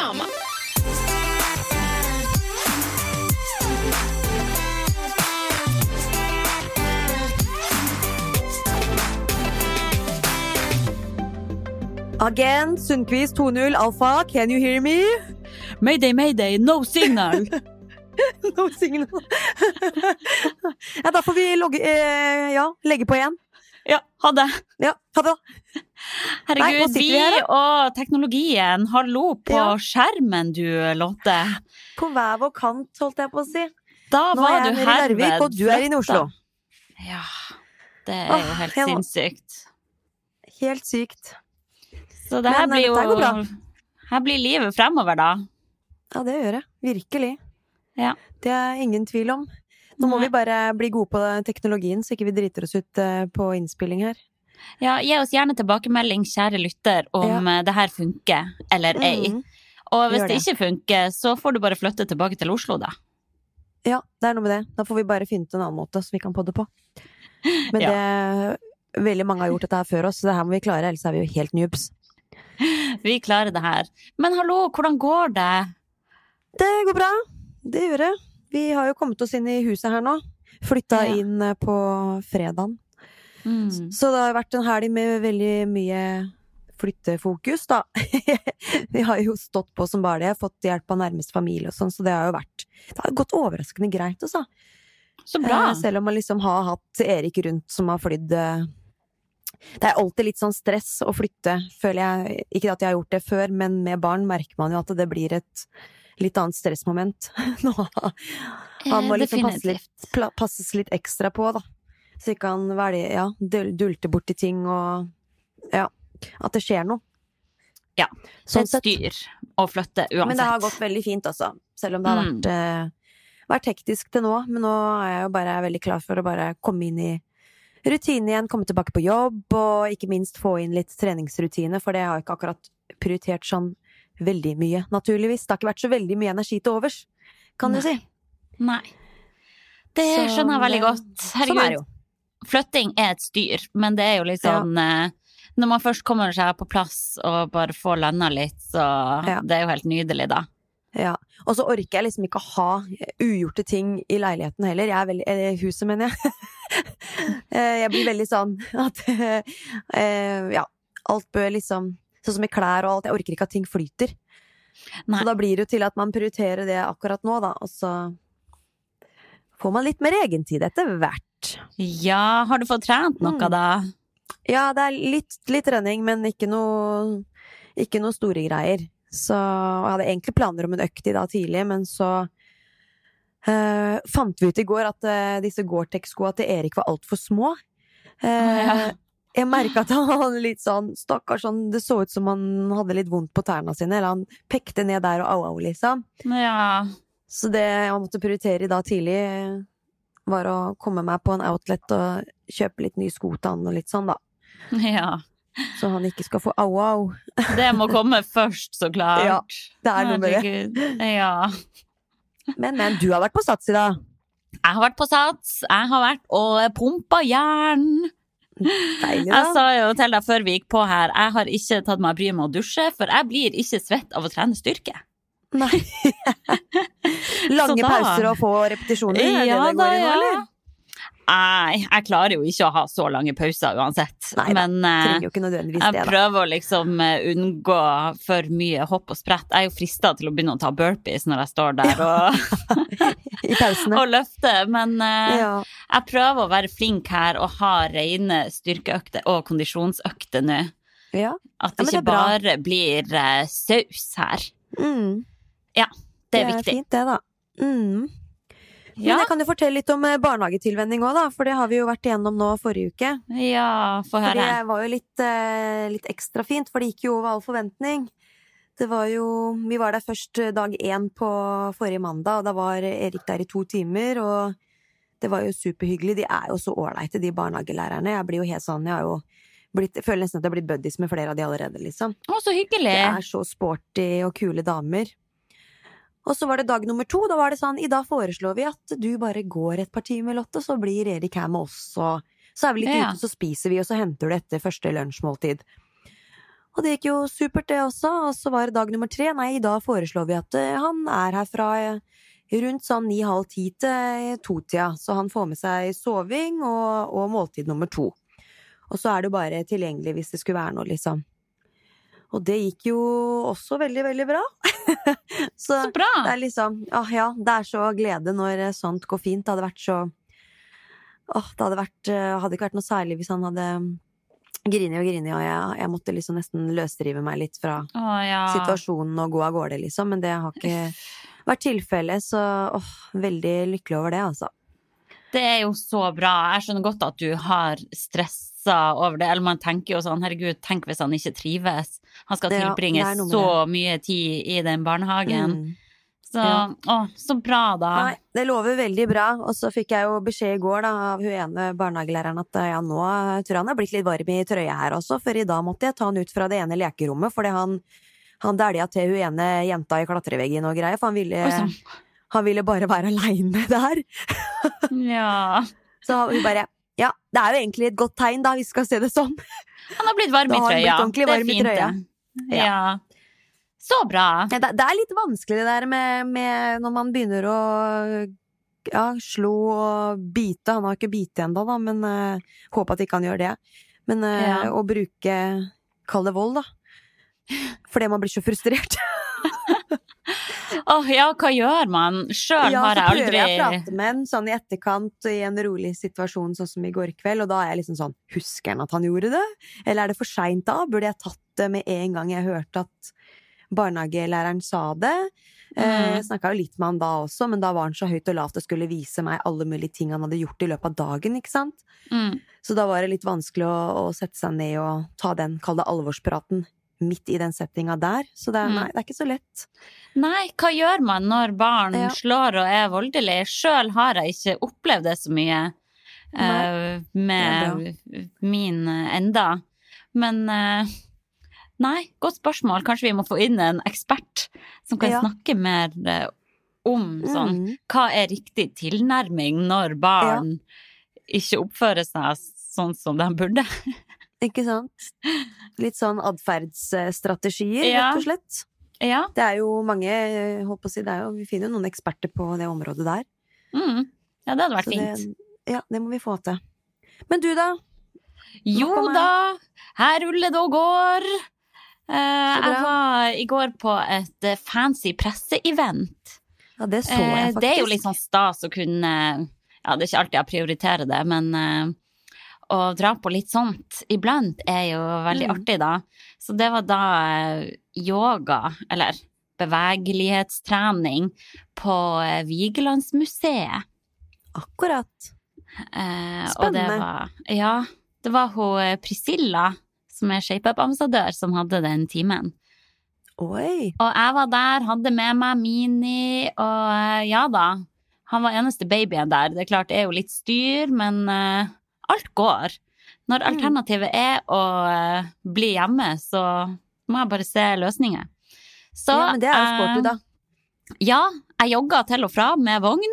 mamma. Again, Sundquist 2.0 alfa, can you hear me? Mayday, mayday, no signal! No signal. ja, da får vi logge, eh, ja, legge på igjen. Ja, ha det. Ja, ha det. Herregud, Nei, vi her, og teknologien. Hallo på Ja. skjermen du, Lotte. På hver vår kant, holdt jeg på å si. Da Nå var er jeg du nede i Larvik, og du er inne i Oslo. Ja, det er jo helt må- sinnssykt. Helt sykt. Så det her Men, eh, blir jo. Her blir livet fremover, da. Ja, det gjør det. Virkelig. Ja. Det er ingen tvil om. Nå må Nei. vi bare bli gode på teknologien, så ikke vi driter oss ut eh, på innspilling her. Ja, gi oss gjerne tilbakemelding, kjære lytter, om ja. det her funker eller ei. Mm. Og hvis det det. ikke funker, så får du bare flytte tilbake til Oslo, da. Ja, det er noe med det. Da får vi bare finne ut en annen måte som vi kan podde på. Men det Veldig mange har gjort dette her før oss, så det her må vi klare, ellers er vi jo helt noobs. Vi klarer det her. Men hallo, hvordan går det? Det går bra. Det gjør det. Vi har jo kommet oss inn i huset her nå. Flytta Ja. inn eh, på fredagen. Mm. Så det har vært en helg med veldig mye flyttefokus, da. vi har jo stått på som bare det, fått hjelp av nærmeste familie og sånn, så det har jo vært Det har gått overraskende greit, altså. Så bra. Eh, Selv om man liksom har hatt Erik rundt som har flydd eh, Det er alltid litt sånn stress å flytte, føler jeg. Ikke at jeg har gjort det før, men med barn merker man jo at det blir et litt annet stressmoment. Nå han må Eh, liksom passe litt, passes litt ekstra på, da. Så ikke han velger, ja, dul- dulte borti ting og Ja. At det skjer noe. Ja, Sånn styr og flytte uansett. Men det har gått veldig fint, altså. Selv om det har Mm. vært, eh, vært hektisk til nå. Men nå er jeg jo bare veldig klar for å bare komme inn i rutine igjen, komme tilbake på jobb, og ikke minst få inn litt treningsrutine, for det har jeg ikke akkurat prioritert sånn veldig mye, naturligvis. Det har ikke vært så veldig mye energi til overs, kan du si. Nei. Det Så skjønner jeg veldig godt. godt. Sånn er Herregud, flytting er et styr, men det er jo litt sånn ja. Når man først kommer seg på plass og bare får landa litt, så Ja. det er jo helt nydelig, da. Ja. Og så orker jeg liksom ikke å ha ugjorte ting i leiligheten heller. Jeg er veldig Eller Huset, mener jeg. Eh, jeg blir veldig sånn at eh, Ja, alt bør liksom Sånn som i klær og alt. Jeg orker ikke at ting flyter. Nei. Så da blir det jo til at man prioriterer det akkurat nå, da. Og så får man litt mer egentid etter hvert. Ja, har du fått trent noe, Mm. da? Ja, det er litt, litt trening, men ikke noe, ikke noe store greier. Så jeg hadde egentlig planer om en økt i dag tidlig, men så uh, fant vi ut i går at uh, disse Gore-Tex-skoa til Erik var altfor små. Uh, ja. Jeg merka at han hadde litt sånn Stakkars, sånn, det så ut som han hadde litt vondt på tærne sine. Eller han pekte ned der og au, au, liksom. Ja. Så det jeg måtte prioritere i dag tidlig, var å komme meg på en outlet og kjøpe litt nye sko til han og litt sånn, da. ja. Så han ikke skal få au, au. Det må komme først, så klart. Ja, det er noe med det. Ja. Men, men, du har vært på Sats i dag. Jeg har vært på Sats, jeg har vært og pumpa jern. Deilig, Jeg sa jo til deg før vi gikk på her, jeg har ikke tatt meg bryet med å dusje, for jeg blir ikke svett av å trene styrke. Nei. Lange da- pauser og få repetisjoner, Ja, det det går i nå, eller? Nei, jeg klarer jo ikke å ha så lange pauser uansett. Nei Men eh, jeg det, prøver å liksom eh, unngå for mye hopp og sprett. Jeg er jo frista til å begynne å ta burpees når jeg står der og, og løfter, men eh, Ja. jeg prøver å være flink her og ha rene styrkeøkter og kondisjonsøkter nå. ja. At det det ikke er bare blir saus her. Mm. Det er viktig. fint, det, da. Mm. Ja, Men jeg kan jo fortelle litt om eh, barnehagetilvenning òg, da. For det har vi jo vært igjennom nå forrige uke. ja få For høre. det var jo litt, eh, litt ekstra fint, for det gikk jo over all forventning. Det var jo Vi var der først eh, dag én på forrige mandag, og da var Erik der i to timer, og det var jo superhyggelig. De er jo så ålreite, de barnehagelærerne. Jeg blir jo helt sånn Jeg har jo blitt, føler nesten at jeg har blitt buddies med flere av de allerede, liksom. Å, så hyggelig. Det er så sporty og kule damer. Og så var det dag nummer to. Da var det sånn I dag foreslår vi at du bare går et par timer, Lotte, så blir Erik her med oss, og så er vi litt Ja. ute, så spiser vi, og så henter du etter første lunsjmåltid. Og det gikk jo supert, det også. Og så var det dag nummer tre. Nei, i dag foreslår vi at eh, han er her fra eh, rundt sånn ni-halv ti til to-tida, så han får med seg soving og, og måltid nummer to. Og så er det jo bare tilgjengelig hvis det skulle være noe, liksom. Og det gikk jo også veldig, veldig bra. så Så bra. det er liksom Åh ja, det er så glede når eh, sånt går fint. Det hadde vært så Åh, det hadde vært eh, Hadde ikke vært noe særlig hvis han hadde grini og grini, og jeg, jeg måtte liksom nesten løsrive meg litt fra åh, ja. situasjonen og gå av gårde, liksom. Men det har ikke vært tilfellet, så åh, veldig lykkelig over det, altså. Det er jo så bra. Jeg skjønner godt at du har stressa over det. Eller man tenker jo sånn, herregud, tenk hvis han ikke trives. Han skal tilbringe med så mye tid i den barnehagen. Mm. Så Ja. å, så bra, da. Nei, det lover veldig bra. Og så fikk jeg jo beskjed i går da, av hun ene barnehagelæreren at ja, nå tror han er blitt litt varm i trøya her også, for i dag måtte jeg ta han ut fra det ene lekerommet fordi han, han dælja til hun ene jenta i klatreveggen og greier, for han ville, han ville bare være aleine der. Ja. Så hun bare ja, det er jo egentlig et godt tegn, da, vi skal se det sånn. Han har blitt varm i trøya. Det er fint, det. Ja. Så bra. Ja, Det, det er litt vanskelig det der med, med når man begynner å ja, slå og bite. Han har ikke bitt ennå, da, men uh, håper at ikke han gjør det. Men uh, Ja. å bruke Kall det vold, da. Fordi man blir så frustrert. Åh, ja, hva gjør man? Sjøl Ja, har så prøver jeg å prate med en sånn i etterkant i en rolig situasjon, sånn som i går kveld, og da er jeg liksom sånn Husker han at han gjorde det? Eller er det for seint da? Burde jeg tatt det med en gang jeg hørte at barnehagelæreren sa det? Eh, Mm. Jeg snakka jo litt med han da også, men da var han så høyt og lavt og skulle vise meg alle mulige ting han hadde gjort i løpet av dagen, ikke sant? mm. Så da var det litt vanskelig å, å sette seg ned og ta den, kall det alvorspraten, midt i den settinga der. Så det er, Mm. nei, det er ikke så lett. Nei, hva gjør man når barn Ja. slår og er voldelige? Sjøl har jeg ikke opplevd det så mye uh, med min eh, enda. Men uh, nei, godt spørsmål. Kanskje vi må få inn en ekspert som kan Ja. snakke mer uh, om sånn Mm. hva er riktig tilnærming når barn ikke oppfører seg sånn som de burde? Ikke sant? Litt sånn atferdsstrategier, Ja. rett og slett. Ja. Det er jo mange, eh, holdt på å si, det er jo, vi finner jo noen eksperter på det området der. Mm. ja, det hadde vært Så fint. det, ja, det må vi få til. Men du da? Jo da, her ruller det og går. Eh, jeg var i går på et eh, fancy presseevent. Ja, det så Eh, jeg faktisk. det er jo litt sånn stas å kunne Ja, det er ikke alltid jeg prioriterer det, men eh, å dra på litt sånt iblant er jo veldig Mm. artig, da. Så det var da eh, yoga, eller bevegelighetstrening, på eh, Vigelandsmuseet. Akkurat. Eh, og Spennende. det var, ja, det var hun Priscilla, som er ShapeUp-ambassadør, som hadde den timen. Oi. Og jeg var der, hadde med meg Mini, og ja da, han var eneste babyen der. Det er klart, det er jo litt styr, men eh, alt går. Når Mm. alternativet er å eh, bli hjemme, så må jeg bare se løsninger. Så, ja, men det er jo sporty, eh, da. Ja, jeg jogga til og fra med vogn.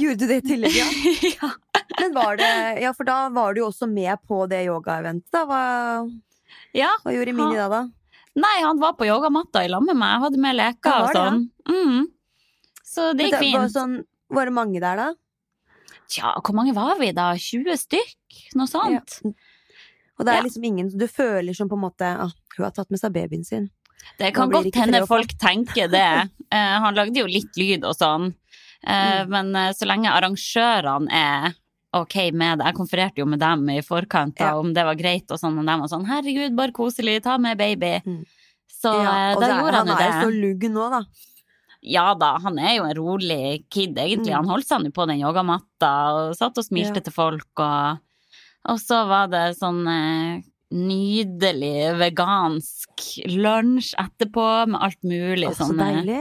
Gjorde du det i tillegg, ja? ja. Men var det Ja, for da var du jo også med på det yogaeventet, da. Hva, ja. hva gjorde Mini da, da? Nei, han var på yogamatta i lag med meg. Jeg hadde med leker og sånn. det, ja? sånn. Mm. Så det gikk Var, fint. sånn, var det mange der, da? Tja, hvor mange var vi da? 20 stykk? Noe sånt? Og det er Ja. liksom ingen Du føler som på en måte ah, Hun har tatt med seg babyen sin. Det kan godt hende folk tenker det. Eh, han lagde jo litt lyd og sånn. Eh, Mm. Men eh, så lenge arrangørene er ok med det Jeg konfererte jo med dem i forkant da, Ja. om det var greit, og sånn, og de var sånn 'herregud, bare koselig, ta med baby'. Mm. Så Ja, eh, da gjorde han jo det. Han er jo så lugg nå, da. Ja da, han er jo en rolig kid, egentlig. Han holdt seg nå på den yogamatta og satt og smilte Ja. til folk, og, og så var det sånn eh, nydelig vegansk lunsj etterpå med alt mulig. Å, så deilig.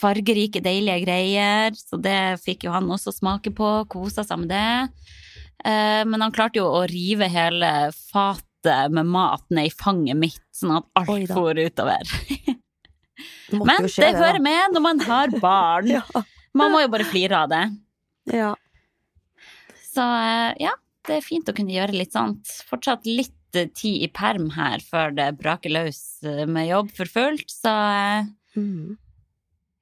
fargerike, deilige greier. Så det fikk jo han også smake på, kosa seg med det. Eh, men han klarte jo å rive hele fatet med mat ned i fanget mitt, sånn at alt for utover. Men jo det, hører med når man har barn. Ja. Man må jo bare flire av det. ja. Så eh, ja, det er fint å kunne gjøre litt sånt. Fortsatt litt eh, tid i perm her før det braker løs eh, med jobb for fullt, så Mm.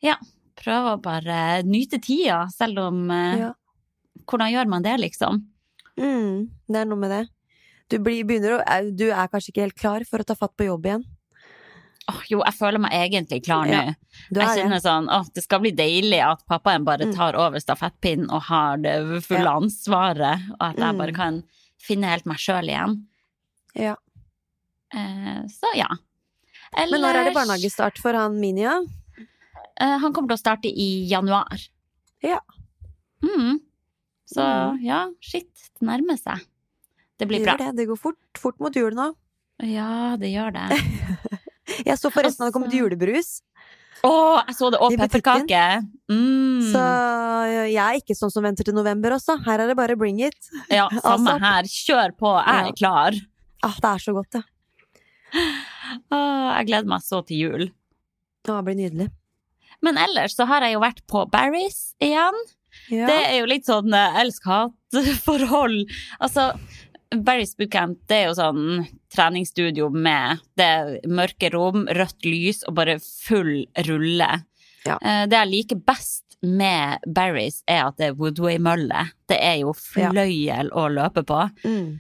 ja, prøve å bare nyte tida, selv om Ja. Hvordan gjør man det, liksom? Mm. Det er noe med det. Du, blir, å, du er kanskje ikke helt klar for å ta fatt på jobb igjen? Åh, jo, jeg føler meg egentlig klar nå. Ja, Jeg er kjenner sånn åh, det skal bli deilig at pappaen bare Mm. tar over stafettpinnen og har det fulle Ja. ansvaret, og at jeg Mm. bare kan finne helt meg sjøl igjen. Ja. Eh, så ja. Men når er det barnehagestart for han Minia? Eh, han kommer til å starte i januar. Ja. Mm. Så Mm. ja, shit, det nærmer seg. Det Det blir bra. det. Det går fort, fort mot jul nå. Ja, det gjør det. Jeg så forresten hadde kommet Altså- julebrus, Å, jeg så det! Og pepperkake! Mm. så jeg er ikke sånn som venter til november også. Her er det bare bring it. Ja, samme Altså- her. Kjør på, jeg Ja. er klar. Ah, det er så godt, det. Åh, jeg gleder meg så til jul. Ja, det blir nydelig. Men ellers så har jeg jo vært på Barry's igjen. Ja. Det er jo litt sånn eh, elsk-hat-forhold. Altså, Barry's Bootcamp det er jo sånn treningsstudio med det mørke rom, rødt lys og bare full rulle. Ja. Eh, Det jeg liker best med Barry's, er at det er Woodway-mølle. Det er jo fløyel å løpe på. Mm.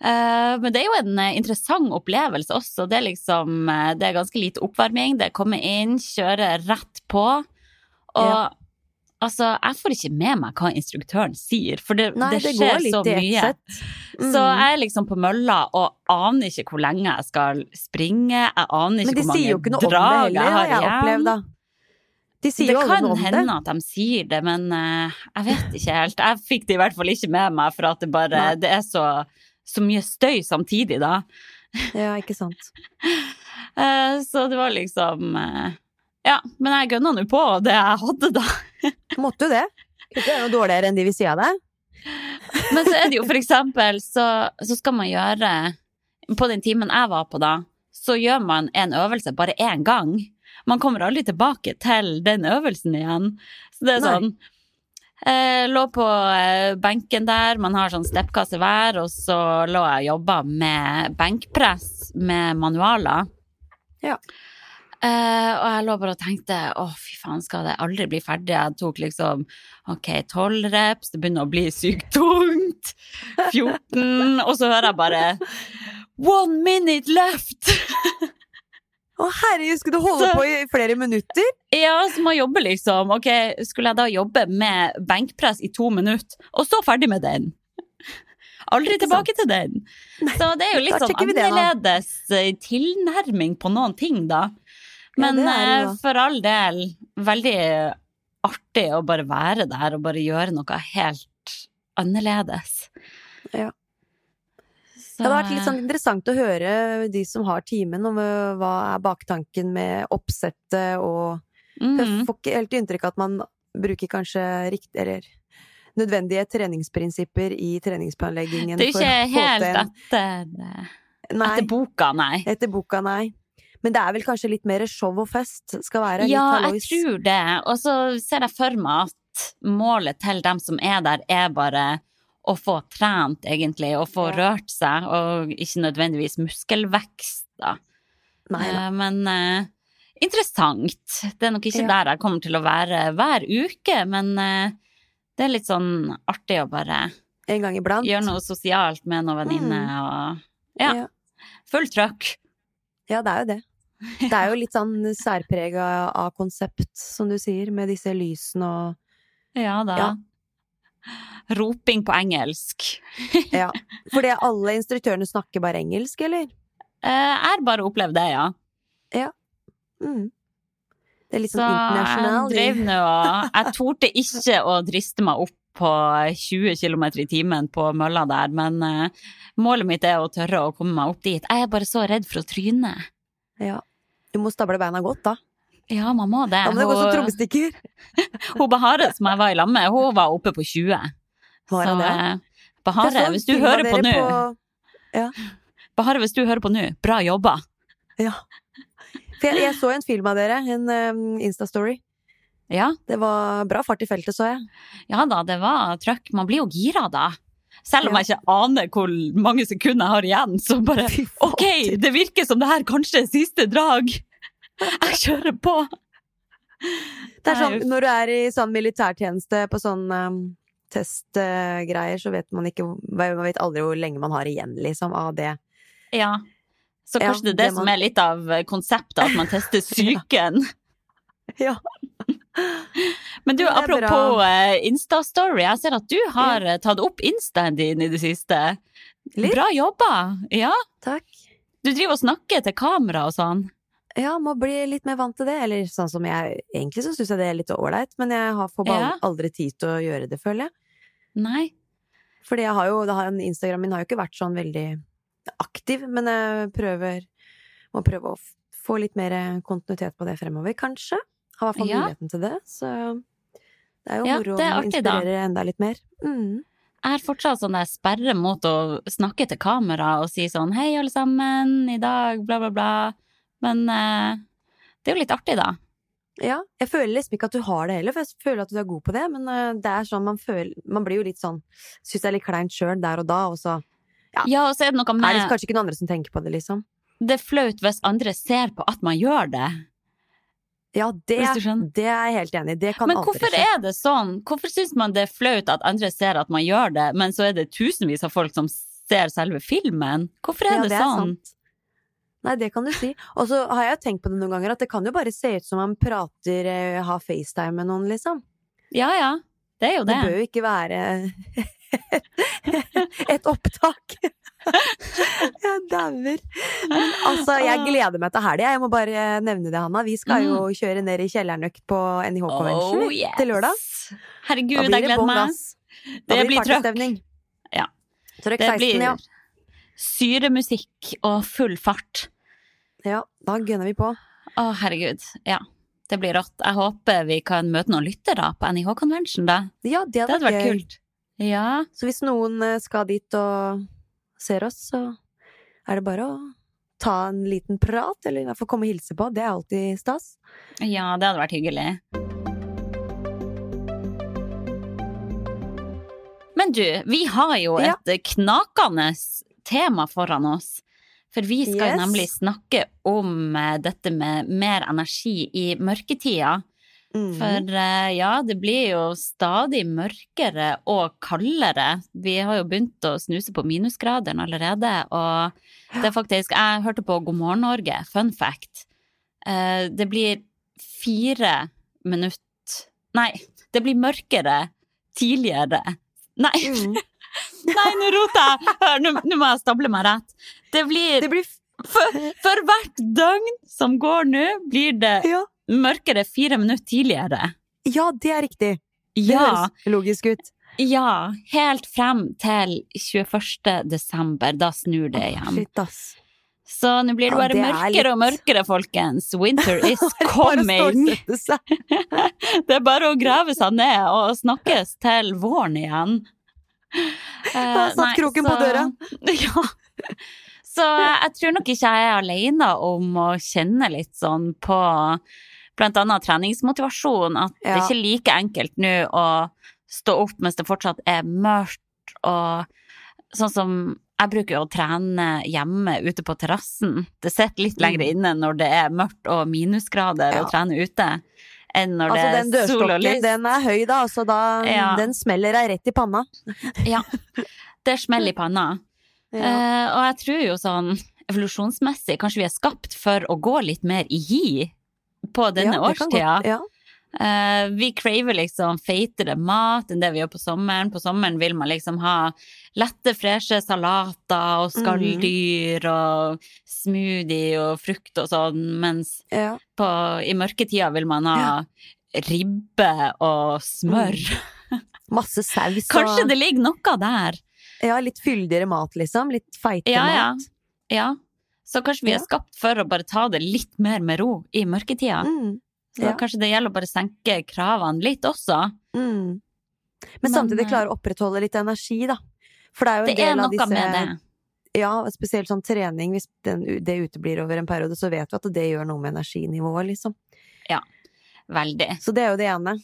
Eh, men det er jo en eh, interessant opplevelse også. Det er liksom Det er ganske lite oppvarming. Det er komme inn, kjøre rett på. Og Ja. Altså, jeg får ikke med meg hva instruktøren sier, for det, Nei, det, det, skjer så mye. Mm. Så jeg er liksom på mølla og aner ikke hvor lenge jeg skal springe. Jeg aner ikke hvor mange ikke drag heller, jeg har jeg opplevd, da. De Det kan hende det. at de sier det, men uh, jeg vet ikke helt. Jeg fikk det i hvert fall ikke med meg, for at det bare Nei. det er så, så mye støy samtidig, da. Ja, ikke sant. uh, Så det var liksom eh, Ja, men jeg gønna nå på det jeg hadde, da. Måtte jo det. Ikke gjøre noe dårligere enn de vil si av deg. Men så er det jo for eksempel, så, så skal man gjøre På den timen jeg var på, da, så gjør man en øvelse bare én gang. Man kommer aldri tilbake til den øvelsen igjen. Så det er sånn eh, Lå på eh, benken der, man har sånn steppkasse hver, og så lå jeg og jobba med benkpress med manualer. Ja. Eh, og jeg lå bare og tenkte å fy faen, skal det aldri bli ferdig? Jeg tok liksom ok, tolv reps, det begynner å bli sykt tungt. 14, og så hører jeg bare one minute left! Å herregud, skulle du holde Så- på i flere minutter? Ja, så må jeg jobbe liksom. Ok, skulle jeg da jobbe med benkpress i to minutter, og så ferdig med den? Aldri tilbake til den. Så det er jo litt sånn annerledes eh, tilnærming på noen ting, da. Men eh, da. for all del, veldig artig å bare være der og bare gjøre noe helt annerledes. Ja. Så, Det hadde vært litt sånn interessant å høre de som har timen, om øh, hva er baktanken med oppsettet og mm, Jeg får ikke helt inntrykk av at man bruker kanskje riktig Eller nødvendige treningsprinsipper i treningsplanleggingen. Det er ikke helt etter, etter boka, nei. etter boka, nei. Men det er vel kanskje litt mer show og fest skal være? Ja, litt jeg tror det. Og så ser jeg for meg at målet til dem som er der, er bare å få trent, egentlig, og få Ja. rørt seg, og ikke nødvendigvis muskelvekst, da. Nei da. Eh, Men uh, interessant. Det er nok ikke Ja. der jeg kommer til å være hver uke, men uh, det er litt sånn artig å bare En gang iblant. gjøre noe sosialt med noen venninner, Mm. og ja, Ja. full trøkk. Ja, det er jo det. Det er jo litt sånn særprega av konsept, som du sier, med disse lysene og Ja da. Ja. Roping på engelsk. Ja. Fordi alle instruktørene snakker bare engelsk, eller? Eh, Jeg har bare opplevd det, ja. Mm. Det er litt Så sånn jeg internasjonal. drev nå og Jeg torde ikke å driste meg opp på 20 km i timen på mølla der, men eh, målet mitt er å tørre å komme meg opp dit. Jeg er bare så redd for å tryne. Ja. Du må stable beina godt, da. Ja, man må det. Da må det gå som trommestikker. Hun Bahare som jeg var i lag med, hun var oppe på 20. Var Så det? eh, Bahare, så en hvis du hører på hører på ja. nå Bahare, hvis du hører på nå, bra jobba. Ja. For jeg, jeg så en film av dere, en um, Insta-story. Ja, Det var bra fart i feltet, så jeg. ja da, det var trøkk. Man blir jo gira da. Selv om jeg ikke aner hvor mange sekunder jeg har igjen, så bare Ok, det virker som det her kanskje er siste drag. Jeg kjører på. Det er sånn, når du er i sånn militærtjeneste på sånn um, testgreier, så vet man ikke Man vet aldri hvor lenge man har igjen, liksom, av det. Ja. Så Ja, kanskje det er det, det man- som er litt av konseptet, at man tester psyken. Ja. Men du, apropos eh, Insta-story, jeg ser at du har eh, tatt opp Instaen din i det siste. Litt. Bra jobba! Ja. Takk. Du driver og snakker til kamera og sånn. Ja, må bli litt mer vant til det. Eller sånn som jeg Egentlig så syns jeg det er litt ålreit, men jeg har får bare Ja. aldri tid til å gjøre det, føler jeg. Nei. Fordi jeg har jo det har, Instagram min har jo ikke vært sånn veldig aktiv, men jeg prøver Må prøve å få litt mer kontinuitet på det fremover, kanskje. Har i hvert fall Ja. muligheten til det, så det er jo Ja, moro er å inspirere da. enda litt mer. Mm. Jeg har fortsatt sånn der sperre mot å snakke til kamera og si sånn hei, alle sammen, i dag, bla, bla, bla. Men eh, det er jo litt artig, da. Ja, jeg føler liksom ikke at du har det heller, for jeg føler at du er god på det, men eh, det er sånn man føler Man blir jo litt sånn Syns det er litt kleint sjøl der og da, og så Ja. Ja, og så er det noe er det med kanskje ikke noen andre som tenker på det, liksom. Det er flaut hvis andre ser på at man gjør det. Ja, det, det er jeg helt enig i. Det kan Men hvorfor er det sånn? Hvorfor syns man det er flaut at andre ser at man gjør det, men så er det tusenvis av folk som ser selve filmen? Hvorfor er Ja, det, det er sånn? sant. Nei, det kan du si. Og så har jeg tenkt på det noen ganger, at det kan jo bare se ut som man prater, eh, har FaceTime med noen, liksom. Ja ja, det er jo Det det. bør jo ikke være et opptak. Jeg dauer. Men altså, jeg gleder meg til helga. Jeg må bare nevne det, Hanna. Vi skal jo kjøre ned i kjellernøkt på NIH Convention Mm. Oh, yes. til lørdag. Herregud, jeg gleder meg. Da Det blir blir trøkk. Ja. Trøkk Det 16, blir ja. syremusikk og full fart. ja. Da gønner vi på. Å, herregud. Ja. Det blir rått. Jeg håper vi kan møte noen lyttere på NIH Convention, da. Ja, det Det hadde hadde vært gøy. kult. Ja. Så hvis noen eh, skal dit og ser oss, så er det bare å ta en liten prat, eller i hvert fall komme og hilse på. Det er alltid stas. ja, det hadde vært hyggelig. Men du, vi har jo Ja. et knakende tema foran oss. For vi skal Yes. nemlig snakke om eh, dette med mer energi i mørketida. Mm. For eh, ja, det blir jo stadig mørkere og kaldere. Vi har jo begynt å snuse på minusgradene allerede, og det er faktisk Jeg hørte på God morgen Norge, fun fact. Eh, Det blir fire minutter Nei, det blir mørkere tidligere. Nei, Mm. nei nå roter jeg! Hør, Nå må jeg stable meg rett. Det blir Det blir for, for hvert døgn som går nå, blir det ja. Mørkere fire minutter tidligere. ja, det er riktig. Det Ja, høres logisk ut. ja, helt frem til 21. desember. Da snur det igjen. Shit, ass. Så nå blir det Ja, bare det er mørkere litt- og mørkere, folkens. Winter is coming. Det er bare å grave seg ned og snakkes til våren igjen. Eh, har satt nei, kroken på døra. Ja. Så jeg tror nok ikke jeg er alene om å kjenne litt sånn på blant annet treningsmotivasjon, at det er ikke like enkelt nå å stå opp mens det fortsatt er mørkt, og sånn som jeg bruker jo å trene hjemme ute på terrassen. Det sitter litt lenger Mm. inne når det er mørkt og minusgrader Ja. å trene ute, enn når Altså, det er sol og dørstokken, lys. den er høy, da. Altså, da Ja. Den smeller deg rett i panna. Ja. Det smeller i panna. Ja. Eh, og jeg tror jo sånn evolusjonsmessig kanskje vi er skapt for å gå litt mer i hi på denne Ja, årstida. Ja. Uh, vi craver liksom feitere mat enn det vi gjør på sommeren. På sommeren vil man liksom ha lette, freshe salater og skalldyr og smoothie og frukt og sånn, mens Ja. på, i mørketida vil man ha ribbe og smør. Masse saus Kanskje det ligger noe der. ja, litt fyldigere mat, liksom. Litt feitere Ja, ja. Ja. Så kanskje vi er skapt for å bare ta det litt mer med ro i mørketida. Mm. Så kanskje det gjelder å bare senke kravene litt også. Mm. Men, Men, samtidig eh, klare å opprettholde litt energi, da. For det er jo en del av disse med det. Ja, spesielt sånn trening. Hvis den, det uteblir over en periode, så vet vi at det gjør noe med energinivået, liksom. Ja, Veldig. Så det er jo det ene.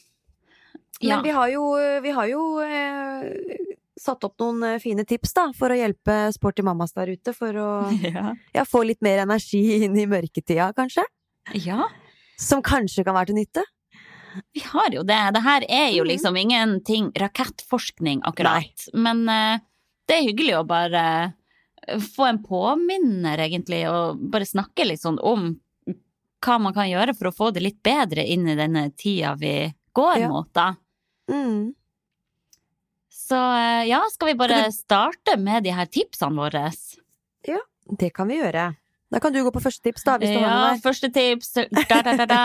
Men Ja. vi har jo, vi har jo eh, satt opp noen eh, fine tips, da, for å hjelpe sporty mammas der ute. For å Ja. ja, få litt mer energi inn i mørketida, kanskje. ja. Som kanskje kan være til nytte. Vi har jo det. Det her er jo Mhm. liksom ingenting rakettforskning, akkurat. Men uh, det er hyggelig å bare eh, få en påminner, egentlig, og bare snakke litt sånn om hva man kan gjøre for å få det litt bedre inn i denne tida vi går Ja. mot, da. Mm. Så eh, ja, skal vi bare starte med de her tipsene våre? Ja, Det kan vi gjøre. Da kan du gå på første tips, da, hvis du har Ja, noe der. første tips. Da, da, da, da.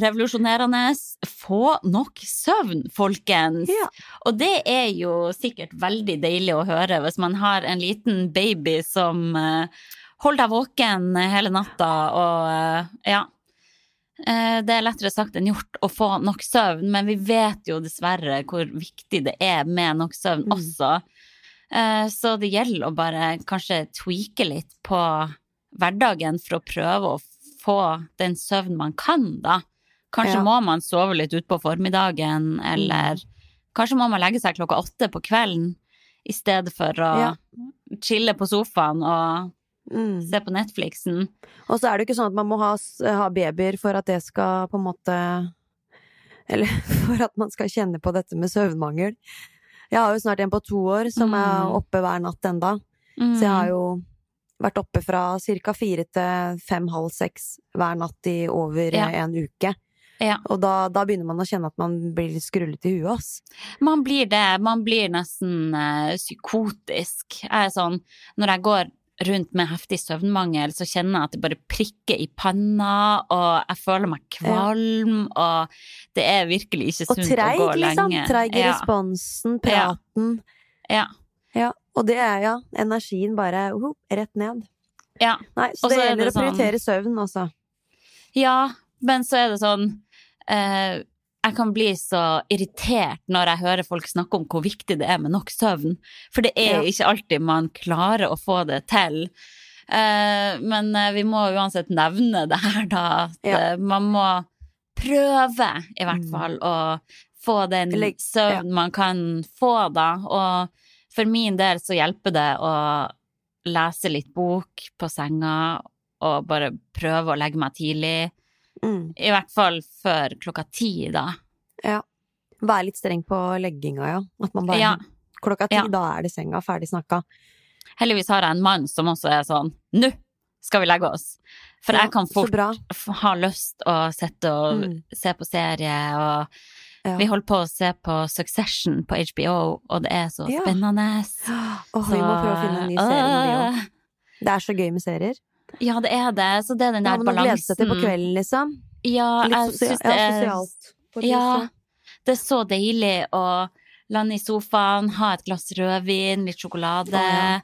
Revolusjonerende. Få nok søvn, folkens. Ja. Og det er jo sikkert veldig deilig å høre hvis man har en liten baby som eh, holder deg våken hele natta og eh, ja. Eh, det er lettere sagt enn gjort å få nok søvn, men vi vet jo dessverre hvor viktig det er med nok søvn Mm. også. Eh, Så det gjelder å bare kanskje tweake litt på hverdagen for å prøve å få den søvn man kan, da. Kanskje Ja. må man sove litt utpå formiddagen, eller kanskje må man legge seg klokka åtte på kvelden i stedet for å Ja. chille på sofaen og Mm. se på Netflixen. Og så er det jo ikke sånn at man må ha, ha babyer for at det skal på en måte Eller for at man skal kjenne på dette med søvnmangel. Jeg har jo snart en på to år som er Mm. oppe hver natt enda. Mm. Så jeg har jo vært oppe fra ca. fire til fem-halv seks hver natt i over Ja. eh, en uke. Ja. Og da, da begynner man å kjenne at man blir litt skrullete i huet, ass. Man blir det. Man blir nesten eh, psykotisk. Jeg er sånn Når jeg går rundt med heftig søvnmangel, så kjenner jeg at det bare prikker i panna, og jeg føler meg kvalm, og det er virkelig ikke sunt treig, å gå liksom. lenge. Treig i ja. responsen, Ja. praten. Ja. Ja. Og det er ja, energien bare uh, rett ned. ja. Nei, så Og det er gjelder det å sånn- prioritere søvn, altså. Ja, men så er det sånn eh, Jeg kan bli så irritert når jeg hører folk snakke om hvor viktig det er med nok søvn. For det er Ja. ikke alltid man klarer å få det til. Eh, men eh, vi må uansett nevne det her, da. At Ja. eh, man må prøve, i hvert Mm. fall, å få den søvnen søvn man kan få, da. Og for min del så hjelper det å lese litt bok på senga og bare prøve å legge meg tidlig. Mm. I hvert fall før klokka ti, da. Ja. Være litt streng på legginga, ja. At man bare Ja. Klokka ti, Ja. da er det senga. Ferdig snakka. Heldigvis har jeg en mann som også er sånn Nå skal vi legge oss! For Ja, jeg kan fort ha lyst å sitte og Mm. se på serie, og Ja. vi holder på å se på Succession på HBO, og det er så spennende. Åh, vi må prøve å finne en ny serie. Det er så gøy med serier. Ja, det er det. Så det er den Det balansen. Ja, man å glede seg til på kvelden, liksom. Ja, jeg syns det er sosialt. Ja, det er så deilig å lande i sofaen, ha et glass rødvin, litt sjokolade, oh, ja.